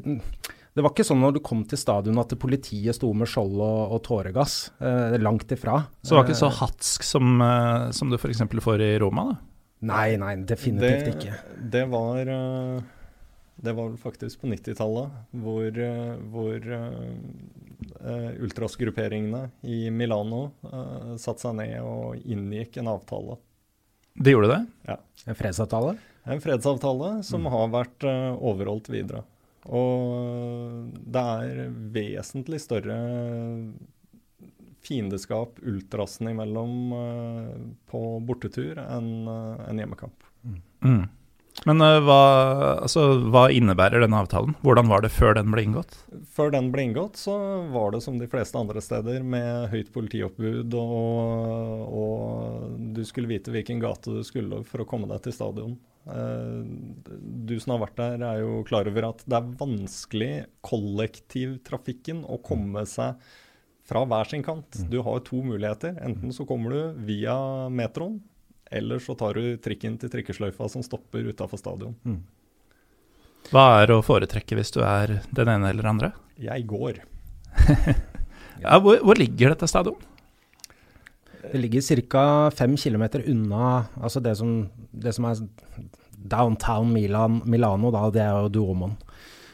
det var ikke sånn når du kom til stadion at politiet sto med skjold og, og tåregass. Eh, langt ifra. Så det var ikke så hatsk som, eh, som du f.eks. får i Roma? da? Nei, nei, definitivt det, ikke. Det var eh, Det var vel faktisk på 90-tallet hvor, eh, hvor uh, ultrasgrupperingene i Milano uh, satte seg ned og inngikk en avtale. De gjorde det? Ja. En fredsavtale? En fredsavtale som mm. har vært uh, overholdt videre. Og det er vesentlig større fiendeskap ultrasen imellom uh, på bortetur enn uh, en hjemmekamp. Mm. Mm. Men uh, hva, altså, hva, innebærer denne avtalen? Hvordan var det før den ble inngått? Før den ble inngått, så var det som de fleste andre steder, med høyt politioppbud, og, og du skulle vite hvilken gate du skulle for å komme deg til stadion. Du som har vært der, er jo klar over at det er vanskelig kollektivtrafikken å komme seg fra hver sin kant. Mm. Du har to muligheter. Enten så kommer du via metroen, eller så tar du trikken til trikkesløyfa som stopper utafor stadion. Mm. Hva er å foretrekke hvis du er den ene eller andre? Jeg går. ja, hvor, hvor, ligger dette stadion? Det ligger ca. fem km unna altså det som, det som er downtown Milan, Milano, da, det er jo Duomoen.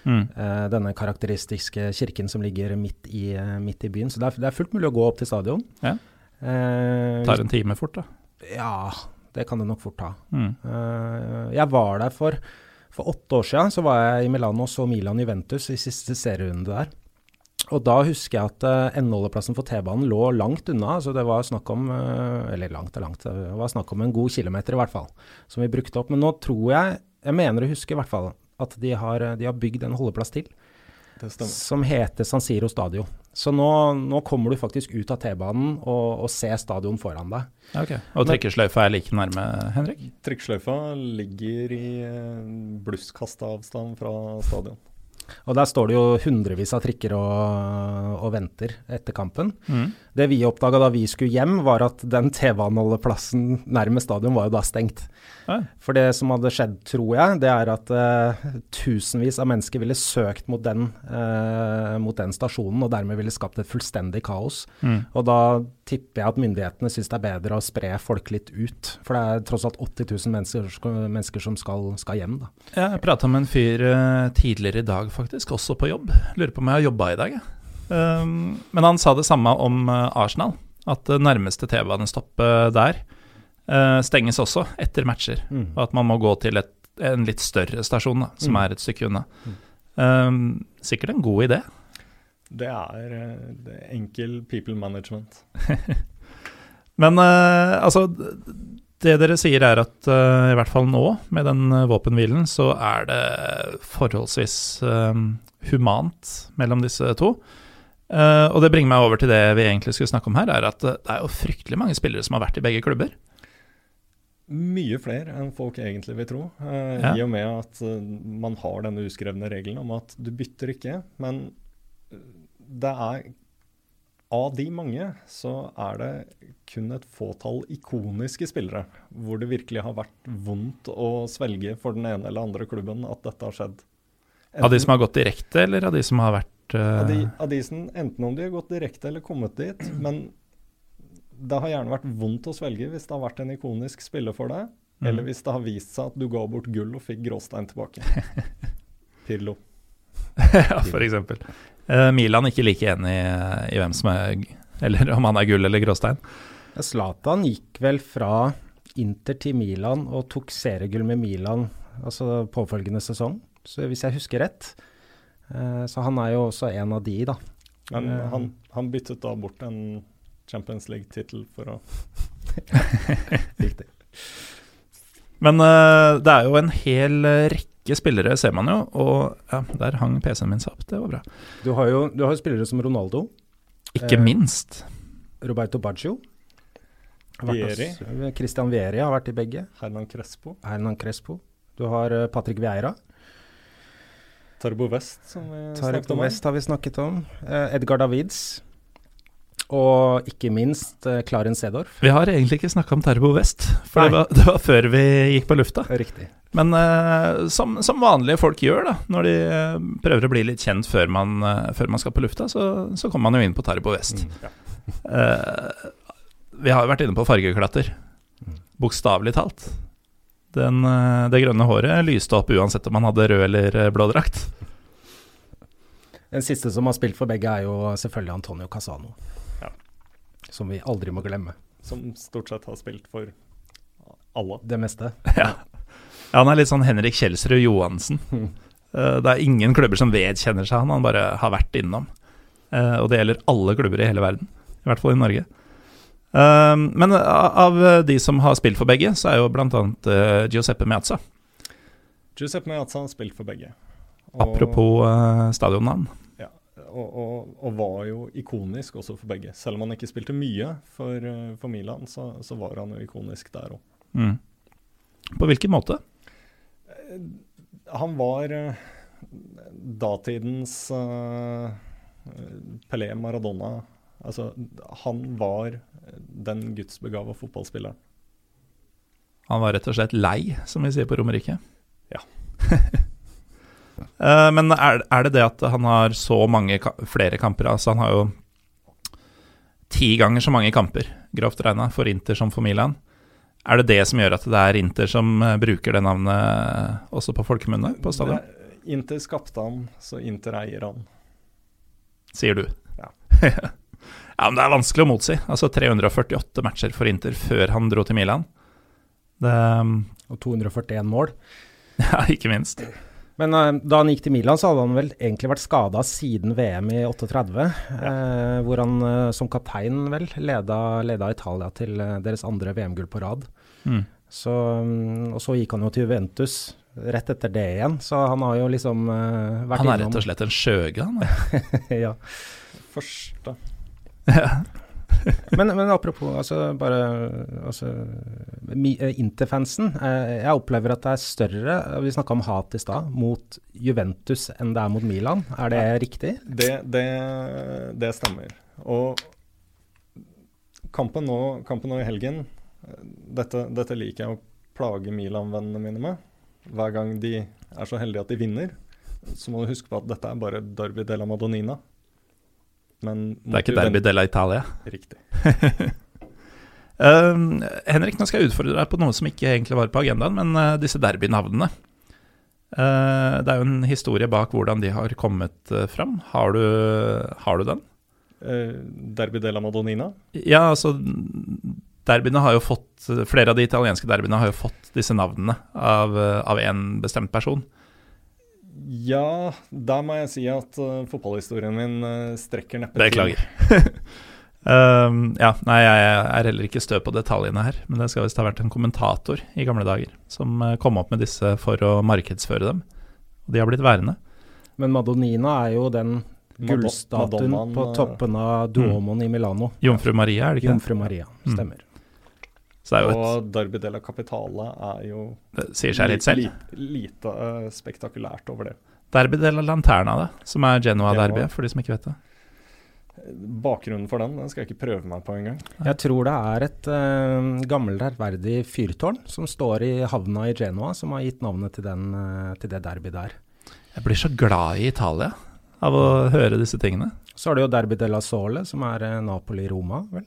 Mm. Uh, denne karakteristiske kirken som ligger midt i, uh, midt i byen. Så det er, det er, fullt mulig å gå opp til stadion. Ja. Uh, Tar en time fort, da? Ja, det kan det nok fort ta. Mm. jeg var der for, for åtte år siden. Så var jeg i Milano og så Milan Juventus i siste serierunde der. Og da husker jeg at uh, endeholdeplassen for T-banen lå langt unna. så Det var snakk om uh, eller langt og langt, det var snakk om en god kilometer i hvert fall, som vi brukte opp. Men nå tror jeg, jeg mener å huske i hvert fall, at de har, de har bygd en holdeplass til. Som heter San Siro Stadio. Så nå, nå kommer du faktisk ut av T-banen og, og, ser stadion foran deg. Okay. Og trikkesløyfa er like nærme, Henrik? Trikkesløyfa ligger i eh, blusskasteavstand fra stadion. Og der står det jo hundrevis av trikker og, og venter etter kampen. Mm. Det vi oppdaga da vi skulle hjem, var at den TV-anholdeplassen nærmest stadion var jo da stengt. Ja. For det som hadde skjedd, tror jeg, det er at uh, tusenvis av mennesker ville søkt mot den, uh, mot den stasjonen, og dermed ville skapt et fullstendig kaos. Mm. Og da tipper jeg at myndighetene syns det er bedre å spre folk litt ut. For det er tross alt 80 000 mennesker, mennesker som skal, skal hjem, da. Jeg prata med en fyr uh, tidligere i dag, faktisk, også på jobb. Lurer på om jeg har jobba i dag, jeg. Um, men han sa det samme om Arsenal. At det nærmeste T-banestoppet der uh, stenges også etter matcher. Mm. Og at man må gå til et, en litt større stasjon, da, som mm. er et stykke unna. Mm. Um, sikkert en god idé. Det er, uh, det er enkel people management. Men uh, altså Det dere sier er at i hvert fall nå, med den våpenhvilen, så er det forholdsvis humant mellom disse to. Eh, og det bringer meg over til det vi egentlig skulle snakke om her, er at eh, det er jo fryktelig mange spillere som har vært i begge klubber. Mye flere enn folk egentlig vil tro. eh, Ja. I og med at man har denne uskrevne regelen om at du bytter ikke. Men det er Av de mange så er det kun et fåtall ikoniske spillere hvor det virkelig har vært vondt å svelge for den ene eller andre klubben at dette har skjedd. Av de som har gått direkte, eller av de som har vært eh, de som, enten om de har gått direkte eller kommet dit, men det har gjerne vært vondt å svelge hvis det har vært en ikonisk spiller for deg, Mm. eller hvis det har vist seg at du ga bort gull og fikk gråstein tilbake. Pirlo. ja, for eksempel. Uh, Milan ikke like enig i hvem som er Eller om han er gull eller gråstein. Zlatan gikk vel fra Inter til Milan og tok seriegull med Milan altså påfølgende sesong, så hvis jeg husker rett. Eh, så han er jo også en av de, da. Men Eh. han, han byttet da bort en Champions League-tittel for å Riktig. Men eh, det er jo en hel rekke spillere, ser man jo. Og ja, der hang PC-en min seg opp. Det var bra. Du har jo, du har spillere som Ronaldo, Ikke Eh, minst. Roberto Baggio. Vieri. Christian Vieri har vært i begge. Hernan Crespo. Hernan Crespo. Du har Patrick Vieira. Tarbo West, som vi Tarbo snakket om. West har vi snakket om. Eh, Edgar Davids. Og ikke minst uh, Klaren Sedorf. Vi har egentlig ikke snakka om Tarbo West, for det var, det var før vi gikk på lufta. Riktig. Men uh, som, som vanlige folk gjør, da, når de uh, prøver å bli litt kjent før man, eh, før man skal på lufta, så, så kommer man jo inn på Tarbo West. Mm. Ja. Eh, vi har jo vært inne på fargeklatter, Mm. bokstavelig talt. Den, eh, det grønne håret lyste opp uansett om han hadde rød eller eh, blå drakt. Den siste som har spilt for begge, er jo selvfølgelig Antonio Casano. Ja. Som vi aldri må glemme. Som stort sett har spilt for alle. Det meste. Ja. ja, han er litt sånn Henrik Kjelsrud Johansen. Mm. Eh, det er ingen klubber som vedkjenner seg han, han bare har vært innom. Eh, og det gjelder alle klubber i hele verden, i hvert fall i Norge. Eh, men av de som har spilt for begge, så er jo bl.a. Uh, Giuseppe Meazza. Giuseppe Meazza har spilt for begge. Og- Apropos uh, stadionnavn. og, og, og var jo ikonisk også for begge. Selv om han ikke spilte mye for, eh, for Milan, så, så var han jo ikonisk der òg. Mm. På hvilken måte? Han var eh, datidens uh, Pelé Maradona. Altså, han var den gudsbegava fotballspilleren. Han var rett og slett lei, som vi sier på Romerike. Ja. Eh, men er, er det det at han har så mange flere kamper? Altså, han har jo ti ganger så mange kamper, grovt regna, for Inter som for Milan. Er det det som gjør at det er Inter som eh, bruker det navnet også på folkemunne på stadion? Inter skapte han, så Inter eier han. Sier du. Ja. ja, men det er vanskelig å motsi. Altså 348 matcher for Inter før han dro til Milan. Det Og 241 mål. Ja, ikke minst. Men uh, da han gikk til Milan, så hadde han vel egentlig vært skada siden VM i 38, eh, hvor han uh, som kaptein vel leda, leda Italia til deres andre VM-gull på rad. Mm. Så, um, og så gikk han jo til Juventus rett etter det igjen, så han har jo liksom vært vært Han er innom rett og slett en skjøge, han. ja. Første. men, men apropos, altså bare altså, Interfansen. eh, Eh, jeg opplever at det er større Vi snakka om hat i stad, mot Juventus enn det er mot Milan. Er det riktig? Det, det, det stemmer. Og kampen nå, kampen nå i helgen eh, dette, dette liker jeg å plage Milan-vennene mine med. Hver gang de er så heldige at de vinner, så må du huske på at dette er bare Derby della Madonnina. Men Det er ikke Derby della Italia. Riktig. Uh, Henrik, nå skal jeg utfordre deg på noe som ikke egentlig var på agendaen, men uh, disse derbynavnene. Uh, det er jo en historie bak hvordan de har kommet uh, fram. Har du, har du den? Eh, Derby della Madonnina. Ja, altså Derbyene har jo fått Flere av de italienske derbyene har jo fått disse navnene av, av en bestemt person. Ja, der må jeg si at uh, fotballhistorien min uh, strekker neppe til. Beklager. um, ja, nei, jeg er heller ikke stø på detaljene her, men det skal visst ha vært en kommentator i gamle dager som uh, kom opp med disse for å markedsføre dem. Og de har blitt værende. Men Madonnina er jo den gullstatuen på eh, toppen av Duomoen i Milano. Jomfru Maria, er det ikke det? Jomfru Maria, Mm. stemmer. Så det er jo et, Og Derby della Capitale er jo det sier seg litt selv. Lite, lite uh, spektakulært over det. Derby della Lanterna, det, som er Genoa-derby, Genoa. for de som ikke vet det. Bakgrunnen for den den skal jeg ikke prøve meg på engang. Jeg tror det er et uh, gammelt, ærverdig fyrtårn som står i havna i Genoa, som har gitt navnet til, den, uh, til det derby der. Jeg blir så glad i Italia av å høre disse tingene. Så har du jo Derby della Sole, som er eh, Napoli-Roma, vel.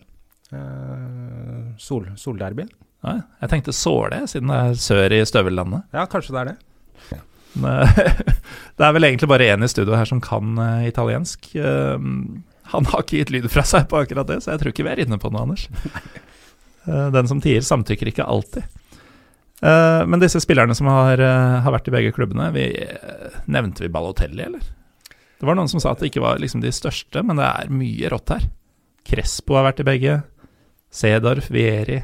Eh, sol, solderby. Ja, jeg tenkte Såle, siden det er sør i støvellandet. Ja, kanskje det er det. Men, det er vel egentlig bare én i studio her som kan eh, italiensk. Eh, han har ikke gitt lyd fra seg på akkurat det, så jeg tror ikke vi er inne på noe, Anders. Den som tier, samtykker ikke alltid. Men disse spillerne som har, har vært i begge klubbene, vi, nevnte vi Balotelli, eller? Det var noen som sa at det ikke var liksom de største, men det er mye rått her. Crespo har vært i begge. Cedorf, Vieri.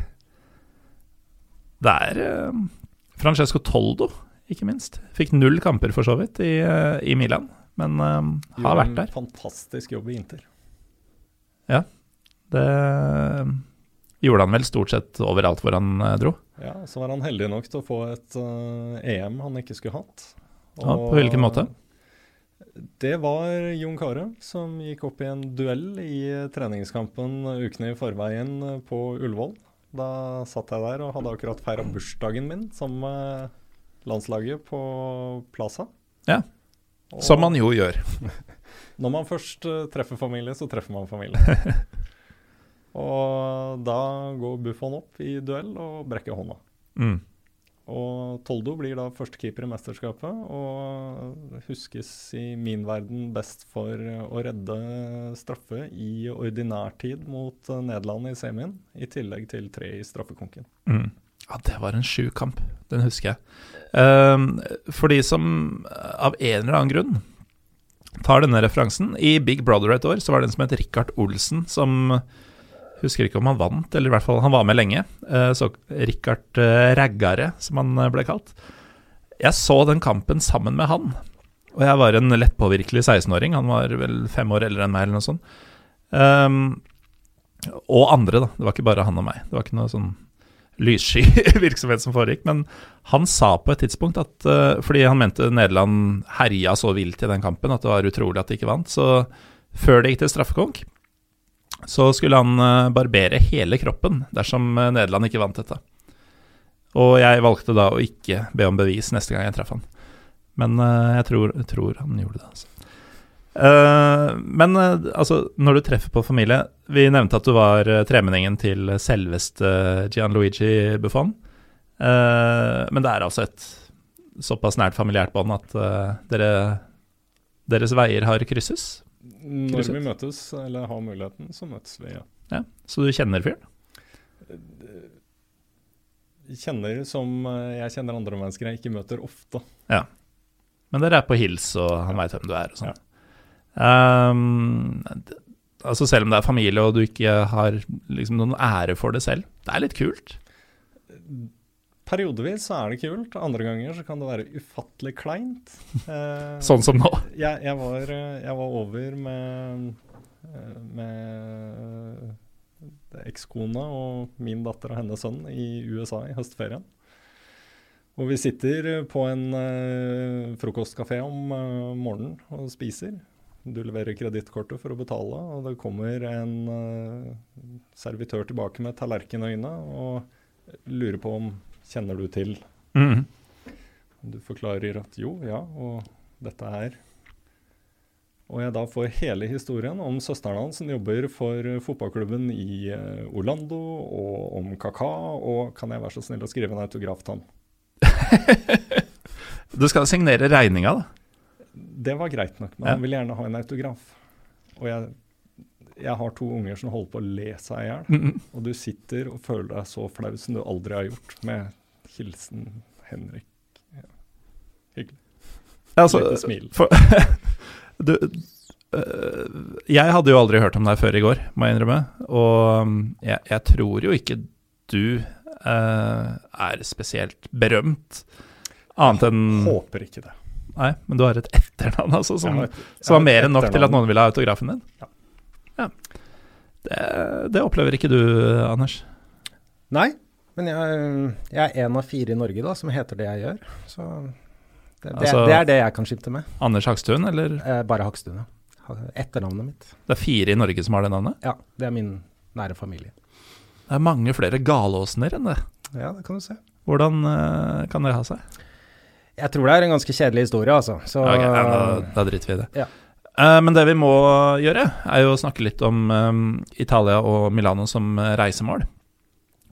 Det er eh, Francesco Toldo, ikke minst. Fikk null kamper, for så vidt, i, eh, i Milan, men eh, har vært der. en fantastisk jobb i Inter. Ja. Det gjorde han vel stort sett overalt hvor han eh, dro. Ja, Så var han heldig nok til å få et uh, EM han ikke skulle hatt. Ja, på hvilken måte? Det var Jon Carew som gikk opp i en duell i treningskampen ukene i forveien eh, på Ullevål. Da satt jeg der og hadde akkurat feira bursdagen min sammen med landslaget på Plaza. Ja, Og Som man jo gjør. Når man først eh, treffer familie, så treffer man familie. og da går Buffon opp i duell og brekker hånda. Mm. Og Toldo blir da førstekeeper i mesterskapet, og huskes i min verden best for å redde straffe i ordinær tid mot Nederland i semien, i tillegg til tre i straffekonken. Mm. Ja, det var en sjuk kamp. Den husker jeg. Um, for de som eh, av en eller annen grunn tar denne referansen I Big Brother et år så var det en som het Richard Olsen, som Husker ikke om han vant, eller i hvert fall han var med lenge. Eh, Så Richard eh, Raggare, som han eh, ble kalt. Jeg så den kampen sammen med han, og jeg var en lettpåvirkelig 16-åring. Han var vel fem år eldre enn meg, eller noe sånt. Um, og andre, da. Det var ikke bare han og meg. Det var ikke noe sånn lyssky virksomhet som foregikk. Men han sa på et tidspunkt at uh, Fordi han mente Nederland herja så vilt i den kampen at det var utrolig at de ikke vant. Så før det gikk til straffekonk, så skulle han eh, barbere hele kroppen dersom eh, Nederland ikke vant dette. Og jeg valgte da å ikke be om bevis neste gang jeg traff han. Men eh, jeg tror, tror han gjorde det, altså. Men altså, når du treffer på familie Vi nevnte at du var tremenningen til selveste Gianluigi Buffon. Men det er altså et såpass nært familiært bånd at dere, deres veier har krysses. Når vi møtes, eller har muligheten, så møtes vi, ja. Ja, så du kjenner fyren? Kjenner som eh, jeg kjenner andre mennesker jeg ikke møter ofte. Ja. Men dere er på hils, og han veit hvem du er. og sånn. Ja. Um, altså Selv om det er familie og du ikke har liksom noen ære for det selv, det er litt kult. Periodevis så er det kult, andre ganger så kan det være ufattelig kleint. Eh, Sånn som nå. jeg, jeg, var, eh, jeg var over med, eh, med ekskona og min datter og hennes sønn i USA i høstferien. Og vi sitter på en eh, frokostkafé om eh, morgenen og spiser. Du leverer kredittkortet for å betale, og det kommer en eh, servitør tilbake med tallerkenøyne og lurer på om kjenner du til Mm. du forklarer at jo, ja, og dette er Og jeg da får hele historien om søsteren hans som jobber for fotballklubben i eh, Orlando, og om Kaka, og kan jeg være så snill å skrive en autograf til han? Du skal signere regninga, da. Det var greit nok, men Ja. han vil gjerne ha en autograf. Og jeg, jeg har to unger som holder på å le seg i hjel, Mhm. og du sitter og føler deg så flau som du aldri har gjort, med hilsen Henrik. Ja. Hyggelig. Altså, Lite smil. For, du, øh, jeg hadde jo aldri hørt om deg før i går, må jeg innrømme. Og um, jeg, jeg tror jo ikke du uh, er spesielt berømt, annet enn Håper ikke det. Nei, men du har et etternavn, altså, som, et- som var mer enn nok til at noen ville ha autografen din? Ja. Ja. Det, det opplever ikke du, Anders. Nei, men jeg, jeg er en av fire i Norge da, som heter det jeg gjør. Så det, det, Altså- det er det jeg kan skimte med. Anders Hakstuen, eller? Eh, bare Hakstuen, ja. Etternavnet mitt. Det er fire i Norge som har det navnet? Ja, det er min nære familie. Det er mange flere galåsner enn det. Ja, det kan du se. Hvordan eh, kan det ha seg? Jeg tror det er en ganske kjedelig historie, altså. Så okay, ja, da, da driter vi i det. Ja. Uh, men det vi må gjøre, er jo å snakke litt om um, Italia og Milano som eh, reisemål.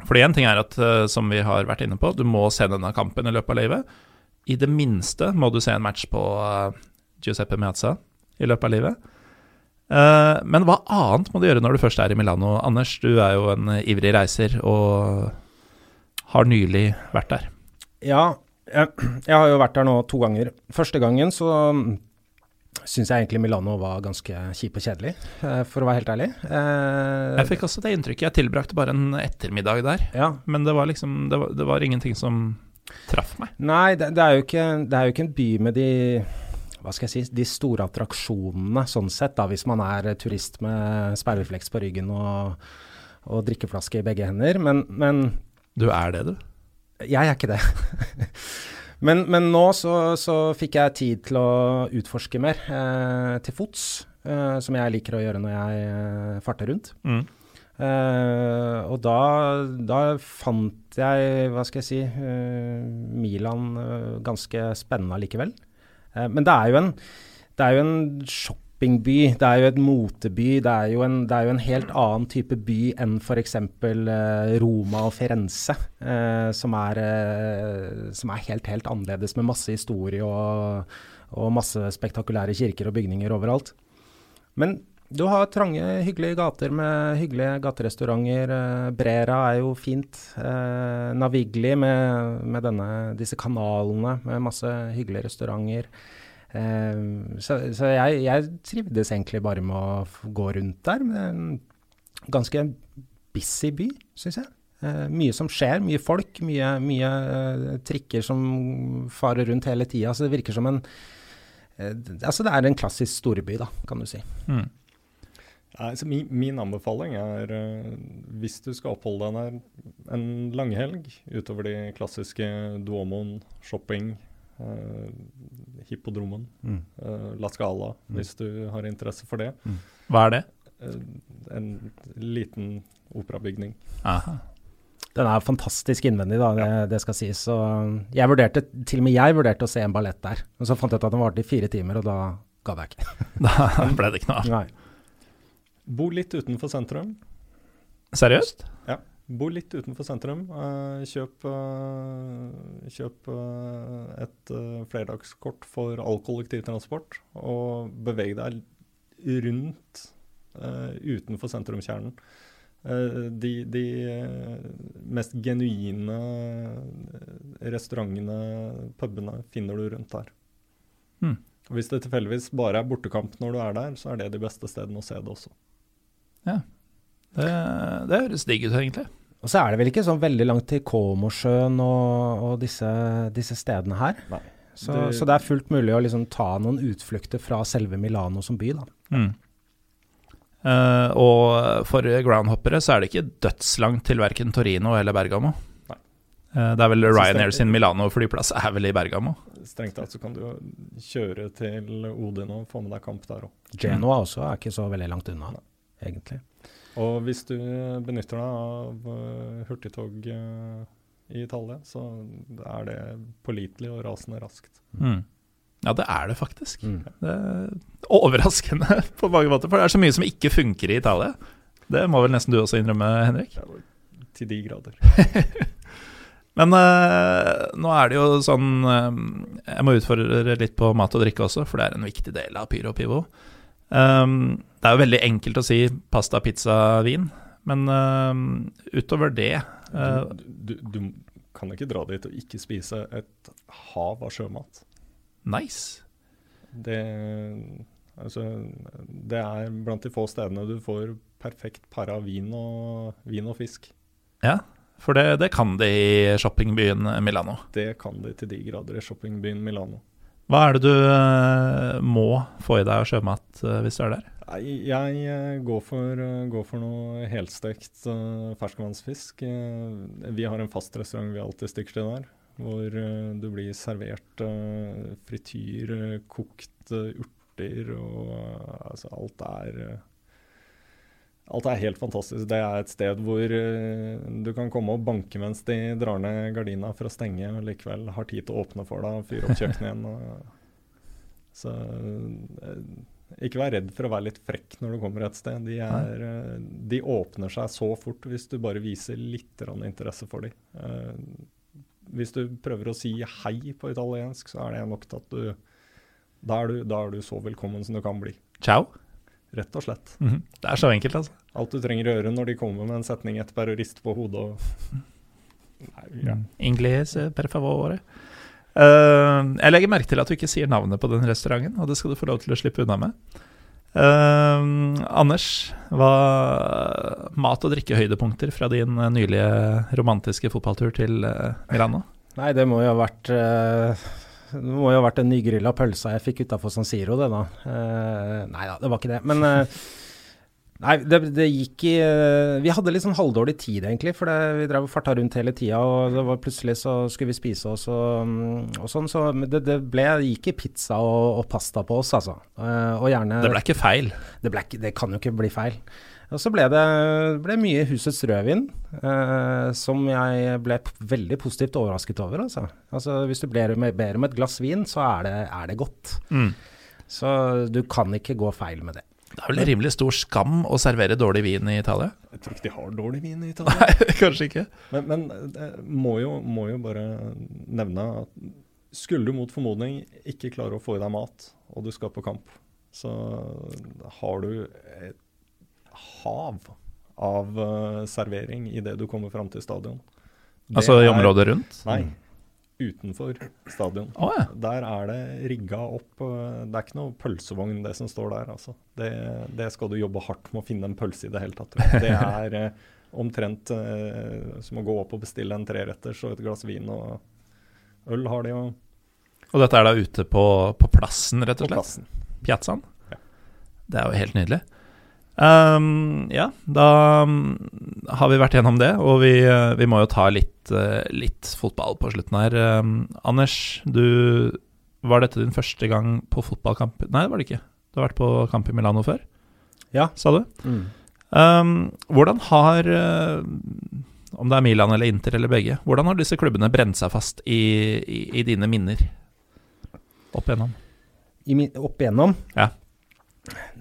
Fordi én ting er at, eh, som vi har vært inne på, du må se denne kampen i løpet av livet. I det minste må du se en match på eh, Giuseppe Meazza i løpet av livet. Eh, men hva annet må du gjøre når du først er i Milano? Anders, du er jo en ivrig reiser og har nylig vært der. Ja, jeg, jeg har jo vært der nå to ganger. Første gangen så syns jeg egentlig Milano var ganske kjip og kjedelig, eh, for å være helt ærlig. Eh, Jeg fikk også det inntrykket. Jeg tilbrakte bare en ettermiddag der. ja, Men det var liksom Det var, det var ingenting som traff meg. Nei, det, det, er ikke, det er jo ikke en by med de hva skal jeg si, de store attraksjonene, sånn sett, da, hvis man er turist med sperrefleks på ryggen og, og drikkeflaske i begge hender. Men, men Du er det, du. jeg er ikke det. men, men nå så, så fikk jeg tid til å utforske mer eh, til fots, eh, som jeg liker å gjøre når jeg eh, farter rundt. Mm. Eh, og da, da fant jeg, hva skal jeg si, eh, Milan eh, ganske spennende likevel. Eh, men det er jo en, det er jo en shoppingby, det er jo et moteby. Det er jo en, er jo en helt annen type by enn f.eks. Eh, Roma og Firenze, eh, som, er, eh, som er helt, helt annerledes med masse historie og, og masse spektakulære kirker og bygninger overalt. Men du har trange, hyggelige gater med hyggelige gaterestauranter. Eh, Brera er jo fint. Eh, Navigli med, med denne, disse kanalene med masse hyggelige restauranter. Eh, så så jeg, jeg trivdes egentlig bare med å gå rundt der. Med en ganske busy by, syns jeg. Uh, mye som skjer, mye folk, mye, mye uh, trikker som farer rundt hele tida. Så det virker som en uh, Altså det er en klassisk storby, da, kan du si. Mm. Altså, min, min anbefaling er, hvis du skal oppholde deg der en langhelg utover de klassiske Duomoen, shopping, uh, Hippodromen, Mm. eh, La Scala, Mm. hvis du har interesse for det. Hva er det? Eh, en liten operabygning. Aha. Den er fantastisk innvendig, da, det, det skal sies. Så jeg vurderte, til og med jeg vurderte å se en ballett der. Men så fant jeg ut at den varte i fire timer, og da gadd jeg ikke. Da ble det ikke noe av. Bo litt utenfor sentrum. Seriøst? Bo litt utenfor sentrum. Eh, kjøp eh, kjøp eh, et flerdagskort for all kollektivtransport, og beveg deg rundt utenfor sentrumskjernen. De de mest genuine restaurantene, pubene, finner du rundt der. Mm. Hvis det tilfeldigvis bare er bortekamp når du er der, så er det de beste stedene å se det også. Det, det høres digg ut, egentlig. Og så er det vel ikke sånn veldig langt til Komosjøen og, og disse, disse stedene her. Nei. Så, Det- så det er fullt mulig å liksom ta noen utflukter fra selve Milano som by, da. Mm. Uh, og for groundhoppere så er det ikke dødslangt til verken Torino eller Bergamo. Nei. Eh, det er vel Ryanair sin Milano-flyplass er vel i Bergamo. Strengt tatt så kan du kjøre til Odin og få med deg kamp der òg. Genoa også er ikke så veldig langt unna, egentlig. Og hvis du benytter deg av eh, hurtigtog eh, i Italia, så er det pålitelig og rasende raskt. Mm. Ja, det er det faktisk. Mm. Det er overraskende på mange måter, for det er så mye som ikke funker i Italia. Det må vel nesten du også innrømme, Henrik? Er Til de grader. Men eh, nå er det jo sånn eh, Jeg må utfordre litt på mat og drikke også, for det er en viktig del av Pyro Pivo. Um, det er jo veldig enkelt å si pasta, pizza, vin, men uh, utover det uh, Du, du, du kan ikke dra dit og ikke spise et hav av sjømat. Nice. Det, altså, det er blant de få stedene du får perfekt par av vin og, vin og fisk. Ja, for det, det kan de i shoppingbyen Milano. Det kan de til de grader i shoppingbyen Milano. Hva er det du uh, må få i deg av sjømat uh, hvis du er der? Jeg, jeg går, for, går, for, noe helstekt ferskvannsfisk. vi har en fast restaurant vi alltid stikker til der. Hvor du blir servert frityr, kokt urter og altså alt er Alt er helt fantastisk. Det er et sted hvor uh, du kan komme og banke mens de drar ned gardina for å stenge, og likevel har tid til å åpne for deg og fyre opp kjøkkenet igjen. Og, så uh, ikke vær redd for å være litt frekk når du kommer et sted. De, er, uh, de åpner seg så fort hvis du bare viser litt interesse for dem. hvis du prøver å si hei på italiensk, så er det nok til at du da, er du da er du så velkommen som du kan bli. Ciao. Rett og slett. Mm -hmm. Det er så enkelt, altså. Alt du trenger å gjøre når de kommer med en setning etterpå, er å riste på hodet og Nei, ja. Mm. Ingles per favore. Uh, jeg legger merke til at du ikke sier navnet på den restauranten, og det skal du få lov til å slippe unna med. Uh, Anders, hva mat- og drikkehøydepunkter fra din nylige romantiske fotballtur til uh, Milano? Nei, det må jo ha vært det må jo ha vært den nygrilla pølsa jeg fikk utafor San Siro, det da. Uh, nei da, det var ikke det. Men uh, Nei, det, det, gikk i uh, Vi hadde litt sånn halvdårlig tid, egentlig. For det, vi drev og farta rundt hele tida, og det var plutselig så skulle vi spise oss og, um, og sånn. Så det, det, ble, gikk i pizza og, og, pasta på oss, altså. og gjerne Det ble ikke feil? Det, ble, det kan jo ikke bli feil. Og så ble det ble mye Husets rødvin, eh, som jeg ble veldig positivt overrasket over. Altså, altså Hvis du ber om, ber om et glass vin, så er det, er det godt. Mm. Så du kan ikke gå feil med det. Det er vel rimelig stor skam å servere dårlig vin i Italia? Jeg tror ikke de har dårlig vin i Italia. Nei, kanskje ikke. Men, men det må jo, må jo bare nevne at skulle du mot formodning ikke klare å få i deg mat, og du skal på kamp, så har du et hav av uh, servering idet du kommer fram til stadion. Det altså i området rundt? Nei, utenfor stadion. Oh, ja. Der er det rigga opp uh, Det er ikke noe pølsevogn, det som står der. Altså. Det, det, skal du jobbe hardt med å finne en pølse i det hele tatt. Det er uh, omtrent som å gå opp og bestille en treretters og et glass vin og øl har de jo. Og dette er da ute på, på plassen, rett og slett? På plassen. Piazzaen? Ja. Det er jo helt nydelig. Um, ja, da um, har vi vært gjennom det, og vi, uh, vi må jo ta litt, uh, litt, fotball på slutten her. Um, Anders, du Var dette din første gang på fotballkamp? Nei, det var det ikke. Du har vært på kamp i Milano før, Ja sa du? Mm. Um, hvordan har uh, Om det er Milan eller Inter eller begge, hvordan har disse klubbene brent seg fast i, i, i dine minner opp igjennom? I, opp igjennom? Ja.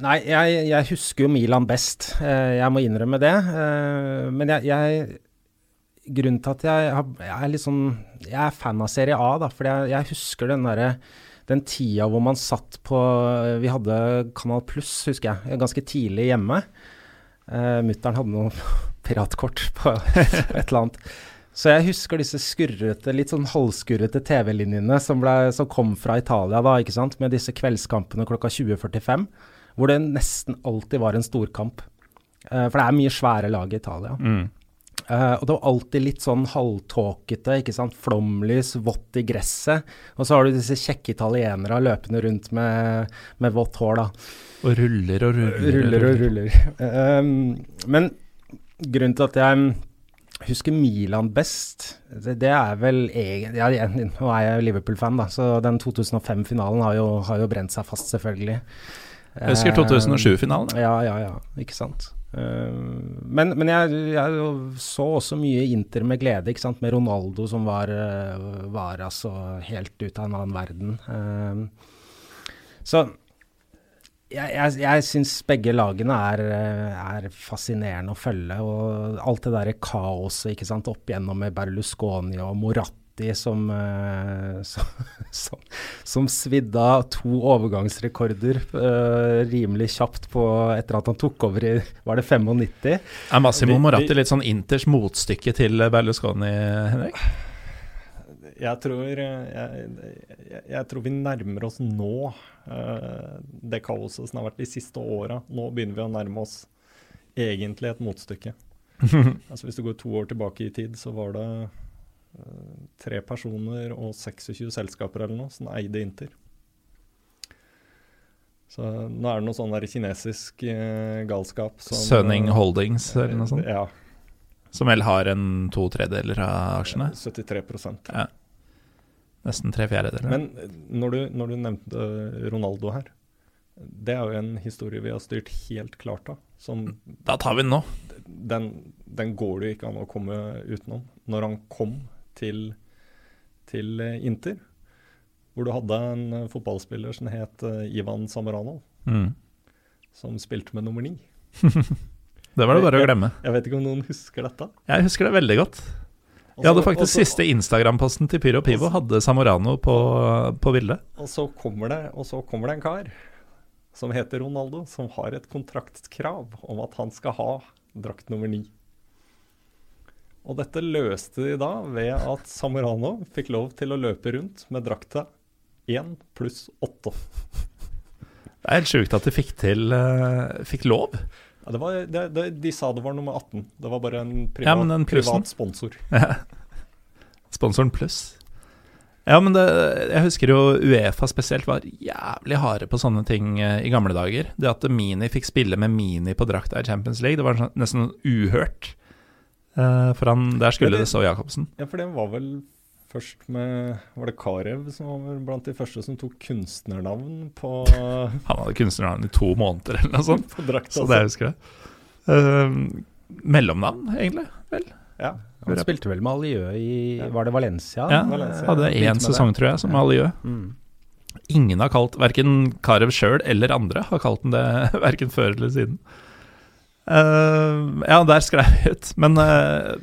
Nei, jeg, jeg, husker jo Milan best. Eh, jeg må innrømme det. Eh, men jeg, jeg Grunnen til at jeg, jeg, er litt sånn Jeg er fan av Serie A, da. For jeg, husker den derre den tida hvor man satt på Vi hadde Kanal Pluss, husker jeg, ganske tidlig hjemme. Uh, Mutter'n hadde noe piratkort på et eller annet. Så jeg husker disse skurrete, litt sånn halvskurrete TV-linjene som, som, kom fra Italia da, ikke sant, med disse kveldskampene klokka 20.45 hvor det nesten alltid var en storkamp. Uh, for det er mye svære lag i Italia. Mm. Uh, og det var alltid litt sånn halvtåkete, ikke sant. Flomlys, vått i gresset. Og så har du disse kjekke italienere løpende rundt med, med vått hår, da. Og ruller og ruller. Ruller og ruller. Um, men grunnen til at jeg husker Milan best, det, det er vel egentlig ja, Nå er jeg Liverpool-fan, da, så den 2005-finalen har, har, jo brent seg fast, selvfølgelig. Jeg husker 2007-finalen. Ja, ja, ja. Ikke sant. Uh, men, men jeg, jeg, så også mye Inter med glede, ikke sant? med Ronaldo som var, uh, var altså helt ut av en annen verden. Uh, så jeg, jeg, jeg syns begge lagene er, er, fascinerende å følge. Og alt det derre kaoset ikke sant, opp igjennom med Berlusconi og Moratti som, uh, som, som, som svidda to overgangsrekorder uh, rimelig kjapt på, etter at han tok over i var det 95. Er Massimo Moratti litt sånn Inters motstykke til Berlusconi, Henrik? Jeg tror, jeg, jeg, jeg tror, vi nærmer oss nå uh, det kaoset som har vært de siste åra. Nå begynner vi å nærme oss egentlig et motstykke. altså Hvis du går to år tilbake i tid, så var det tre personer og 26 selskaper eller noe som eide Inter. Så nå er det noe sånn der kinesisk eh, galskap som Søning eh, Holdings eller noe sånt. Ja. Som vel har en to tredeler av aksjene. 73 Ja. Nesten tre fjerdedeler. Men eh, når du, når du nevnte eh, Ronaldo her, det er jo en historie vi har styrt helt klart av. Som da tar vi den nå. den, den går det jo ikke an å komme utenom. Når han kom til, til eh, Inter, hvor du hadde en eh, fotballspiller som het eh, Ivan Samorano, Mm. som spilte med nummer ni. Det var det bare å glemme. Jeg vet ikke om noen husker dette? Jeg husker det veldig godt. Også, Jeg hadde faktisk også, siste Instagram-posten til Pyro Pivo hadde Samorano på, på bildet. Og så kommer det, og så kommer det en kar som heter Ronaldo, som har et kontraktkrav om at han skal ha drakt nummer ni. Og dette løste de da ved at Samorano fikk lov til å løpe rundt med drakta én pluss åtte. Det er helt sjukt at de fikk til uh, Fikk lov. Ja, det var, det, det, de sa det var nummer 18. Det var bare en privat, Ja, men privat sponsor. Sponsoren pluss. Ja, men det, jeg husker jo Uefa spesielt var jævlig harde på sånne ting eh, i gamle dager. Det at Mini fikk spille med Mini på drakta i Champions League, det var sånn, nesten uhørt. Eh, for han, der skulle det- det stå Jacobsen. Ja, for det var vel først med Var det Karev som var blant de første som tok kunstnernavn på, Han hadde kunstnernavn i to måneder eller noe sånt. på drakta? Så det husker jeg. Uh, mellomnavn, egentlig. vel? Ja. Han spilte vel med Aliø i Ja. Var det Valencia? Ja, Valencia. Hadde én sesong, tror jeg, som Aliø. det. Mm. Ingen har kalt Verken Karev sjøl eller andre har kalt den det, verken før eller siden. Eh, ja, der skrev jeg ut. Men uh,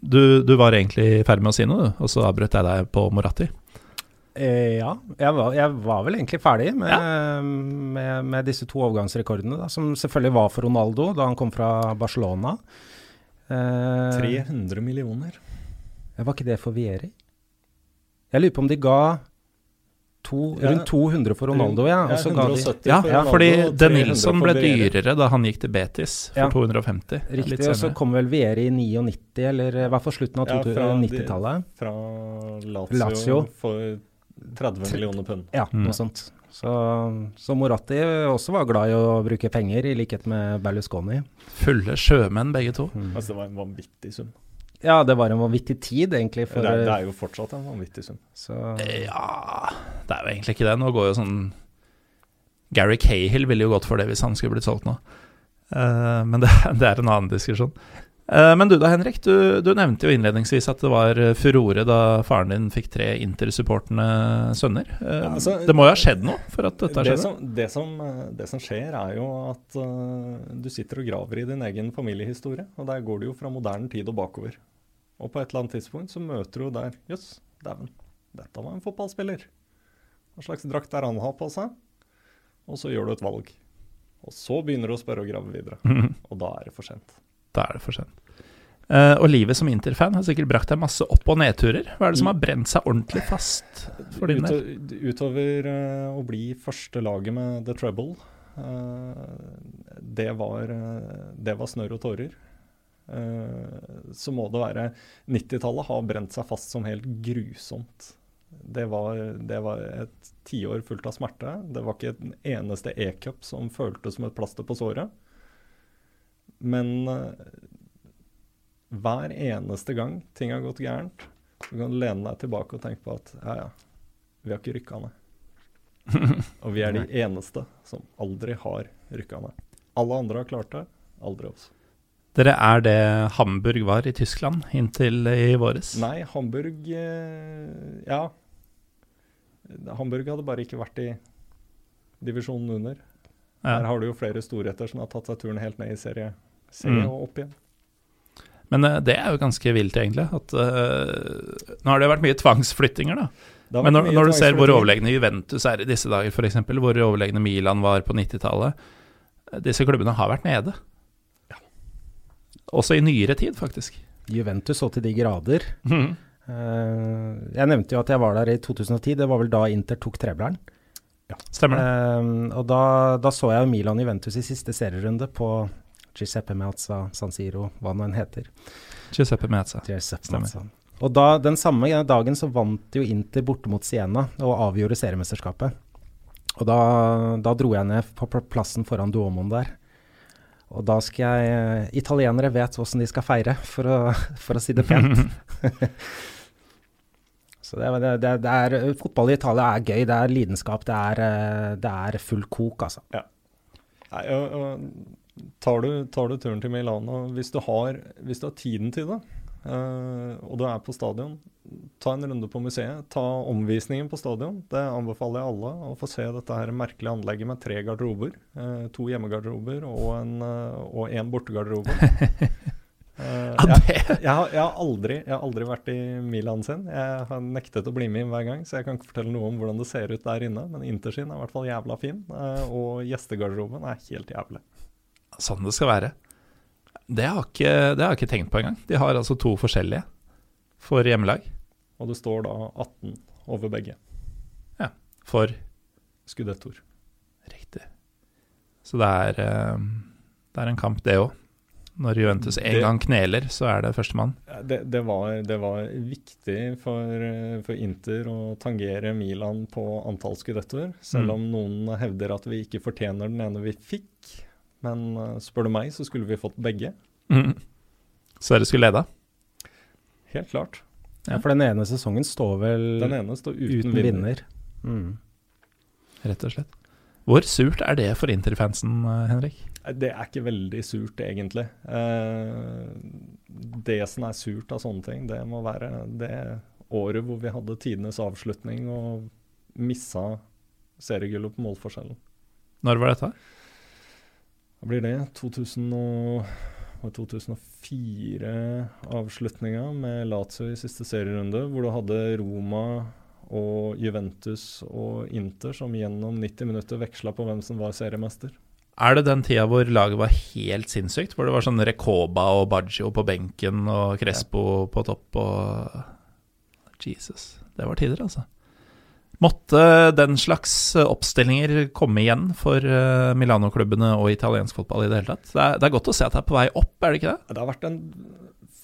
du, du var egentlig ferdig med å si noe, du, og så avbrøt jeg deg på Moratti. Eh, ja, jeg var, jeg var vel egentlig ferdig med, med, med disse to overgangsrekordene, da, som selvfølgelig var for Ronaldo da han kom fra Barcelona. Eh, 300 millioner. Var ikke det for Vieri? Jeg lurer på om de ga to, Ja, rundt 200 for Ronaldo, ja. Og så ga de 170 Ja, for Ronaldo fordi De Nilsson ble dyrere da han gikk til Betis for Ja. 250. Riktig, litt og så kom vel Vieri i 99, eller i hvert fall slutten av Ja, fra de- 90-tallet. Fra Lazio, Lazio. for 30 millioner pund. Ja, Mm. noe sånt. Så, så Moratti også var glad i å bruke penger, i likhet med Berlusconi. Fulle sjømenn, begge to. Altså, det var en vanvittig sum. Ja, det var en vanvittig tid, egentlig. For, det, er, det er jo fortsatt en vanvittig sum. så, Ja Det er jo egentlig ikke det. Nå går jo sånn Gary Cahill ville jo gått for det hvis han skulle blitt solgt nå. Uh, men det, det er en annen diskusjon. Eh, men du da, Henrik. Du, du nevnte jo innledningsvis at det var eh, furore da faren din fikk tre Inter-supportende sønner. Eh, Ja, altså, det må jo ha skjedd noe for at dette har skjedde? som, det, som, det som skjer, er jo at uh, du sitter og graver i din egen familiehistorie. Og der går det jo fra moderne tid og bakover. Og på et eller annet tidspunkt så møter du der Jøss, dæven, dette var en fotballspiller. Hva slags drakt er han har på seg? Og så gjør du et valg. Og så begynner du å spørre og grave videre. Mhm. Og da er det for sent. Da er det for sent. Uh, og livet som Inter-fan har sikkert brakt deg masse opp- og nedturer. Hva er det som har brent seg ordentlig fast for din del? Utover uh, å bli første laget med The Trouble, uh, det, var, eh, det var snørr og tårer. Eh, så må det være 90-tallet har brent seg fast som helt grusomt. Det var, det var et tiår fullt av smerte. Det var ikke en eneste e-cup som føltes som et plaster på såret. Men eh, hver eneste gang ting har gått gærent, så kan du lene deg tilbake og tenke på at ja, ja, vi har ikke rykka ned. Og vi er de eneste som aldri har rykka ned. Alle andre har klart det, aldri oss. Dere er det Hamburg var i Tyskland inntil i våres? Nei, Hamburg eh, Ja. Hamburg hadde bare ikke vært i divisjonen under. Der Ja. har du jo flere storheter som har tatt seg turen helt ned i serie C Mm. og opp igjen. Men eh, det er jo ganske vilt, egentlig. At, uh, nå har det jo vært mye tvangsflyttinger, da. Men når, når du ser hvor overlegne Juventus er i disse dager, f.eks., hvor overlegne Milan var på 90-tallet Disse klubbene har vært nede. Også i nyere tid, faktisk. Juventus så til de grader. Eh, jeg nevnte jo at jeg var der i 2010. Det var vel da Inter tok trebleren. Stemmer det? Uh, og da, da så jeg Milan Juventus i siste serierunde på Giuseppe Meazza San Siro, hva nå enn heter. Giuseppe Meazza. Giuseppe Stemmer. Meazza. Og da, den samme dagen så vant jo Inter borte mot Siena og avgjorde seriemesterskapet. Og da, da dro jeg ned på plassen foran Duomoen der. Og da skal jeg eh, Italienere vet åssen de skal feire, for å, for å si det pent. Så det, det, det, det er, fotball i Italia er gøy, det er lidenskap, det er, eh, det er full kok, altså. Nei, og, og, tar, du, tar du turen til Milano, hvis du har, hvis du har tiden til det, uh, og du er på stadion, ta en runde på museet. Ta omvisningen på stadion. Det anbefaler jeg alle. Å få se dette her merkelige anlegget med tre garderober. Uh, to hjemmegarderober og en, eh, og en bortegarderobe. Uh, jeg, jeg, har, jeg, har aldri, jeg har aldri vært i Milan sin. Jeg har nektet å bli med inn hver gang, så jeg kan ikke fortelle noe om hvordan det ser ut der inne. Men Inter sin er i hvert fall jævla fin, uh, og gjestegarderoben er helt jævlig. Sånn det skal være. Det har ikke, det har jeg ikke tenkt på engang. De har altså to forskjellige for hjemmelag. Og det står da 18 over begge. Ja. For Skudettor. Riktig. Så det er, eh, det er en kamp, det òg. Når Juventus en Det- gang kneler, så er det førstemann. Det, det, var, det var viktig for, for Inter å tangere Milan på antall skudettoer, selv Mm. om noen hevder at vi ikke fortjener den ene vi fikk. Men eh, spør du meg, så skulle vi fått begge. Mm. Så dere skulle leda? Helt klart. Ja. For den ene sesongen står vel Den ene står uten, uten vinner. vinner. Mm. Rett og slett. Hvor surt er det for Inter-fansen, eh, Henrik? Det er ikke veldig surt, egentlig. Eh, det som er surt av sånne ting, det må være det året hvor vi hadde tidenes avslutning og missa seriegullet på målforskjellen. Når var dette? Hva blir det? 2000 og, var 2004-avslutninga med Lazio i siste serierunde, hvor du hadde Roma og Juventus og Inter som gjennom 90 minutter veksla på hvem som var seriemester. Er det den tida hvor laget var helt sinnssykt? Hvor det var sånn Recoba og Baggio på benken og Crespo på topp og Jesus. Det var tider, altså. Måtte den slags oppstillinger komme igjen for eh, Milano-klubbene og italiensk fotball i det hele tatt? Det er, det er godt å se at det er på vei opp, er det ikke det? Det har vært en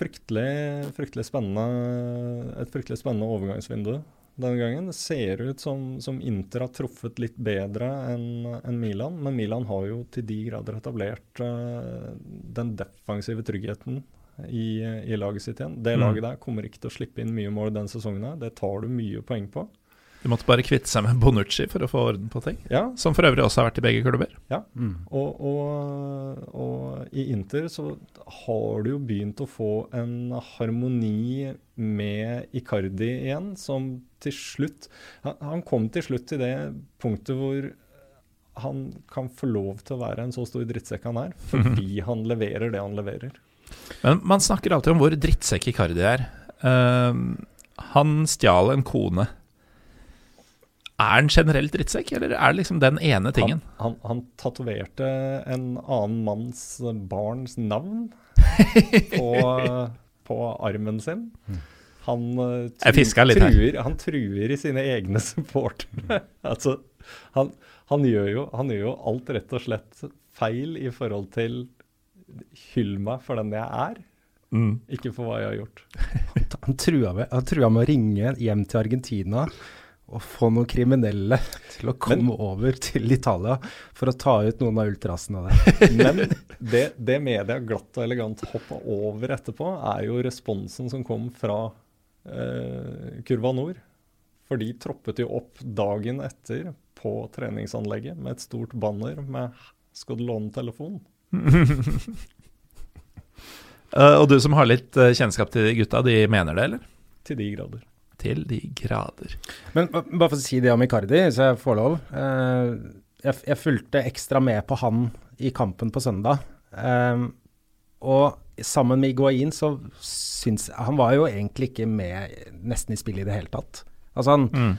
fryktelig, fryktelig et fryktelig spennende overgangsvindu denne gangen. Det ser ut som, som Inter har truffet litt bedre enn en Milan, men Milan har jo til de grader etablert uh, den defensive tryggheten i, i laget sitt igjen. Det Mm. laget der kommer ikke til å slippe inn mye mål den sesongen her. Det tar du mye poeng på. De måtte bare kvitte seg med Bonucci for å få orden på ting. Ja, Som for øvrig også har vært i begge klubber. Mm. Og, og, og i Inter så har du jo begynt å få en harmoni med Icardi igjen, som til slutt Han, han kom til slutt til det punktet hvor han kan få lov til å være en så stor drittsekk han er, fordi han leverer det han leverer. Men man snakker alltid om hvor drittsekk Icardi er. Uh, han stjal en kone. Er han generelt drittsekk, eller er det liksom den ene tingen? Han, han, han tatoverte en annen manns barns navn på, på armen sin. Han, eh, litt truer, han truer i sine egne supportere. altså, han, han, gjør jo, han gjør jo alt rett og slett feil i forhold til Hyll meg for den jeg er, Mm. ikke for hva jeg har gjort. Han trua med, han trua med å ringe hjem til Argentina og få noen kriminelle til å komme over til Italia for å ta ut noen av ultrasene der. Men det, det media glatt og elegant hoppa over etterpå, er jo responsen som kom fra eh, Kurva Nord. For de troppet jo opp dagen etter på treningsanlegget med et stort banner med 'Skal du låne telefon?' uh, og du som har litt eh, kjennskap til de gutta, de mener det, eller? Til de grader. Til de grader. Men bare for å si det om Icardi, så jeg får lov. Eh, jeg, jeg fulgte ekstra med på han i kampen på søndag. Eh, og sammen med Iguain så syns Han var jo egentlig ikke med nesten i spillet i det hele tatt. Altså han, Mm.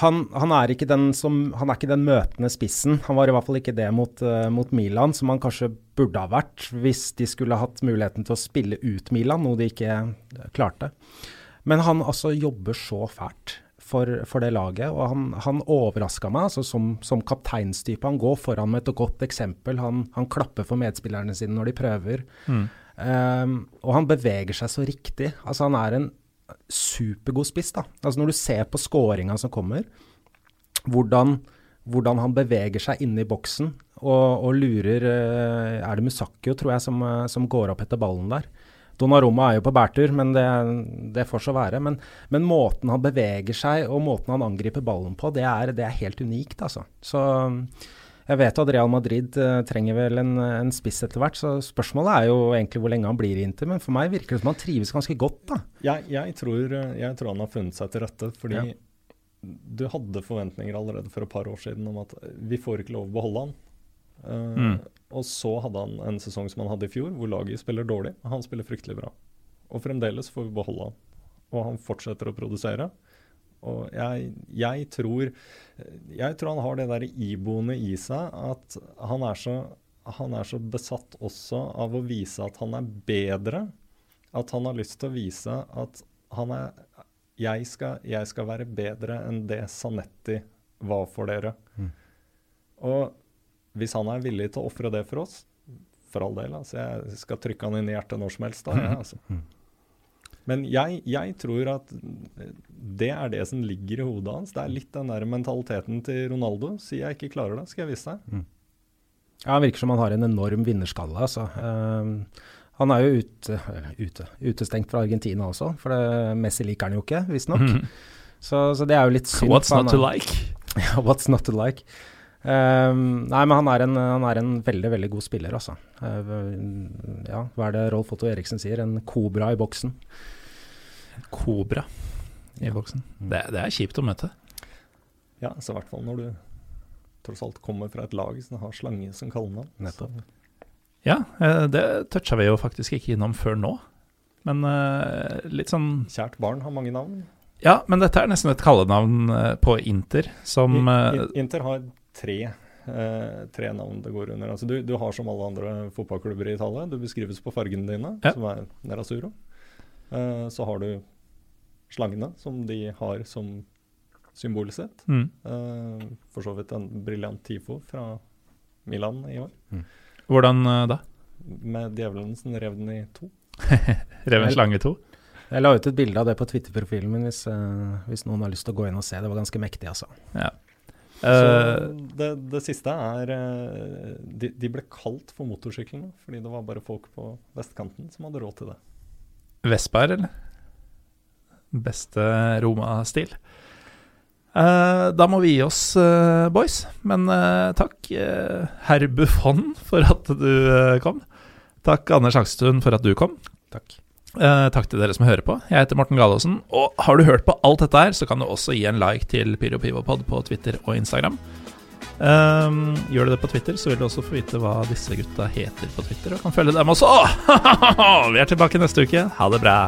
han, han, er ikke den som, han er ikke den møtende spissen. Han var i hvert fall ikke det mot, uh, mot Milan, som han kanskje burde ha vært hvis de skulle hatt muligheten til å spille ut Milan, noe de ikke klarte. Men han altså jobber så fælt for, for det laget, og han, han overraska meg altså som, som kapteinstype. Han går foran med et godt eksempel. Han, han klapper for medspillerne sine når de prøver. Mm. Um, og han beveger seg så riktig. Altså Han er en supergod spiss. da. Altså Når du ser på scoringa som kommer, hvordan, hvordan han beveger seg inne i boksen og, og lurer eh, Er det Musakio, tror jeg, som, eh, som, går opp etter ballen der? Donnarumma er jo på bærtur, men det, det får så være. Men, men, måten han beveger seg og måten han angriper ballen på, det er, det er helt unikt, altså. Så jeg vet at Real Madrid uh, trenger vel en, en spiss etter hvert, så spørsmålet er jo egentlig hvor lenge han blir i Inter. Men for meg virker det som han trives ganske godt, da. Jeg, jeg, tror, jeg tror, han har funnet seg til rette, fordi ja. du hadde forventninger allerede for et par år siden om at vi får ikke lov å beholde han. Uh, mm. Og så hadde han en sesong som han hadde i fjor, hvor laget spiller dårlig. Han spiller fryktelig bra. Og fremdeles får vi beholde han. Og han fortsetter å produsere. Og jeg, jeg, tror, jeg tror han har det der iboende i seg at han er, så, han er så besatt også av å vise at han er bedre. At han har lyst til å vise at han er jeg skal, jeg skal være bedre enn det Sanetti var for dere. Mm. Og hvis han er villig til å ofre det for oss, for all del, altså jeg skal trykke han inn i hjertet når som helst da, ja, altså. Mm. Men jeg, jeg, tror at det er det som ligger i hodet hans. Det er litt den der mentaliteten til Ronaldo. Si jeg ikke klarer det, skal jeg vise deg. Mm. Ja, Han virker som han har en enorm vinnerskalle. altså. Uh, han er jo ute, ute, utestengt fra Argentina også, for det, Messi liker han jo ikke, visstnok. Mm. Så, så det er jo litt synd. What's not to like? Ja, what's not to like. Um, nei, men han er, en, han er, en, veldig, veldig god spiller, altså. Uh, ja, hva er det Rolf Otto Eriksen sier? En kobra i boksen. Kobra i boksen. Mm. Det, det, er kjipt å møte. Ja, så i hvert fall når du tross alt kommer fra et lag som har slange som kallenavn. Nettopp. Ja, eh, det toucha vi jo faktisk ikke innom før nå. Men uh, litt sånn Kjært barn har mange navn. Ja, men dette er nesten et kallenavn på Inter som I, Inter har tre, eh, tre navn det går under. Altså du, du, har som alle andre fotballklubber i Italia, du beskrives på fargene dine, ja. som er Nerasuro. Eh, så har du slangene, som de har som symbolet sitt. Mm. Eh, for så vidt en briljant TIFO fra Milan i år. Mm. Hvordan uh, da? Med djevelen som rev den i to. rev en slange i to? Jeg la ut et bilde av det på Twitter-profilen min hvis, uh, hvis, noen har lyst til å gå inn og se. Det var ganske mektig, altså. Ja. Uh, det, det, siste er uh, de, de, ble kalt for motorsyklene fordi det var bare folk på vestkanten som hadde råd til det. Vespaer, eller? Beste Roma-stil. Uh, da må vi gi oss, boys. Men takk, herr Buffon, for at du kom. Takk, Anders Akstuen, for at du kom. Takk. Uh, takk til dere som hører på. Jeg heter Morten Galaasen. Og har du hørt på alt dette her, så kan du også gi en like til PyroPivopod på Twitter og Instagram. Um, gjør du det på Twitter, så vil du også få vite hva disse gutta heter på Twitter, og kan følge dem også. Vi er tilbake neste uke. Ha det bra.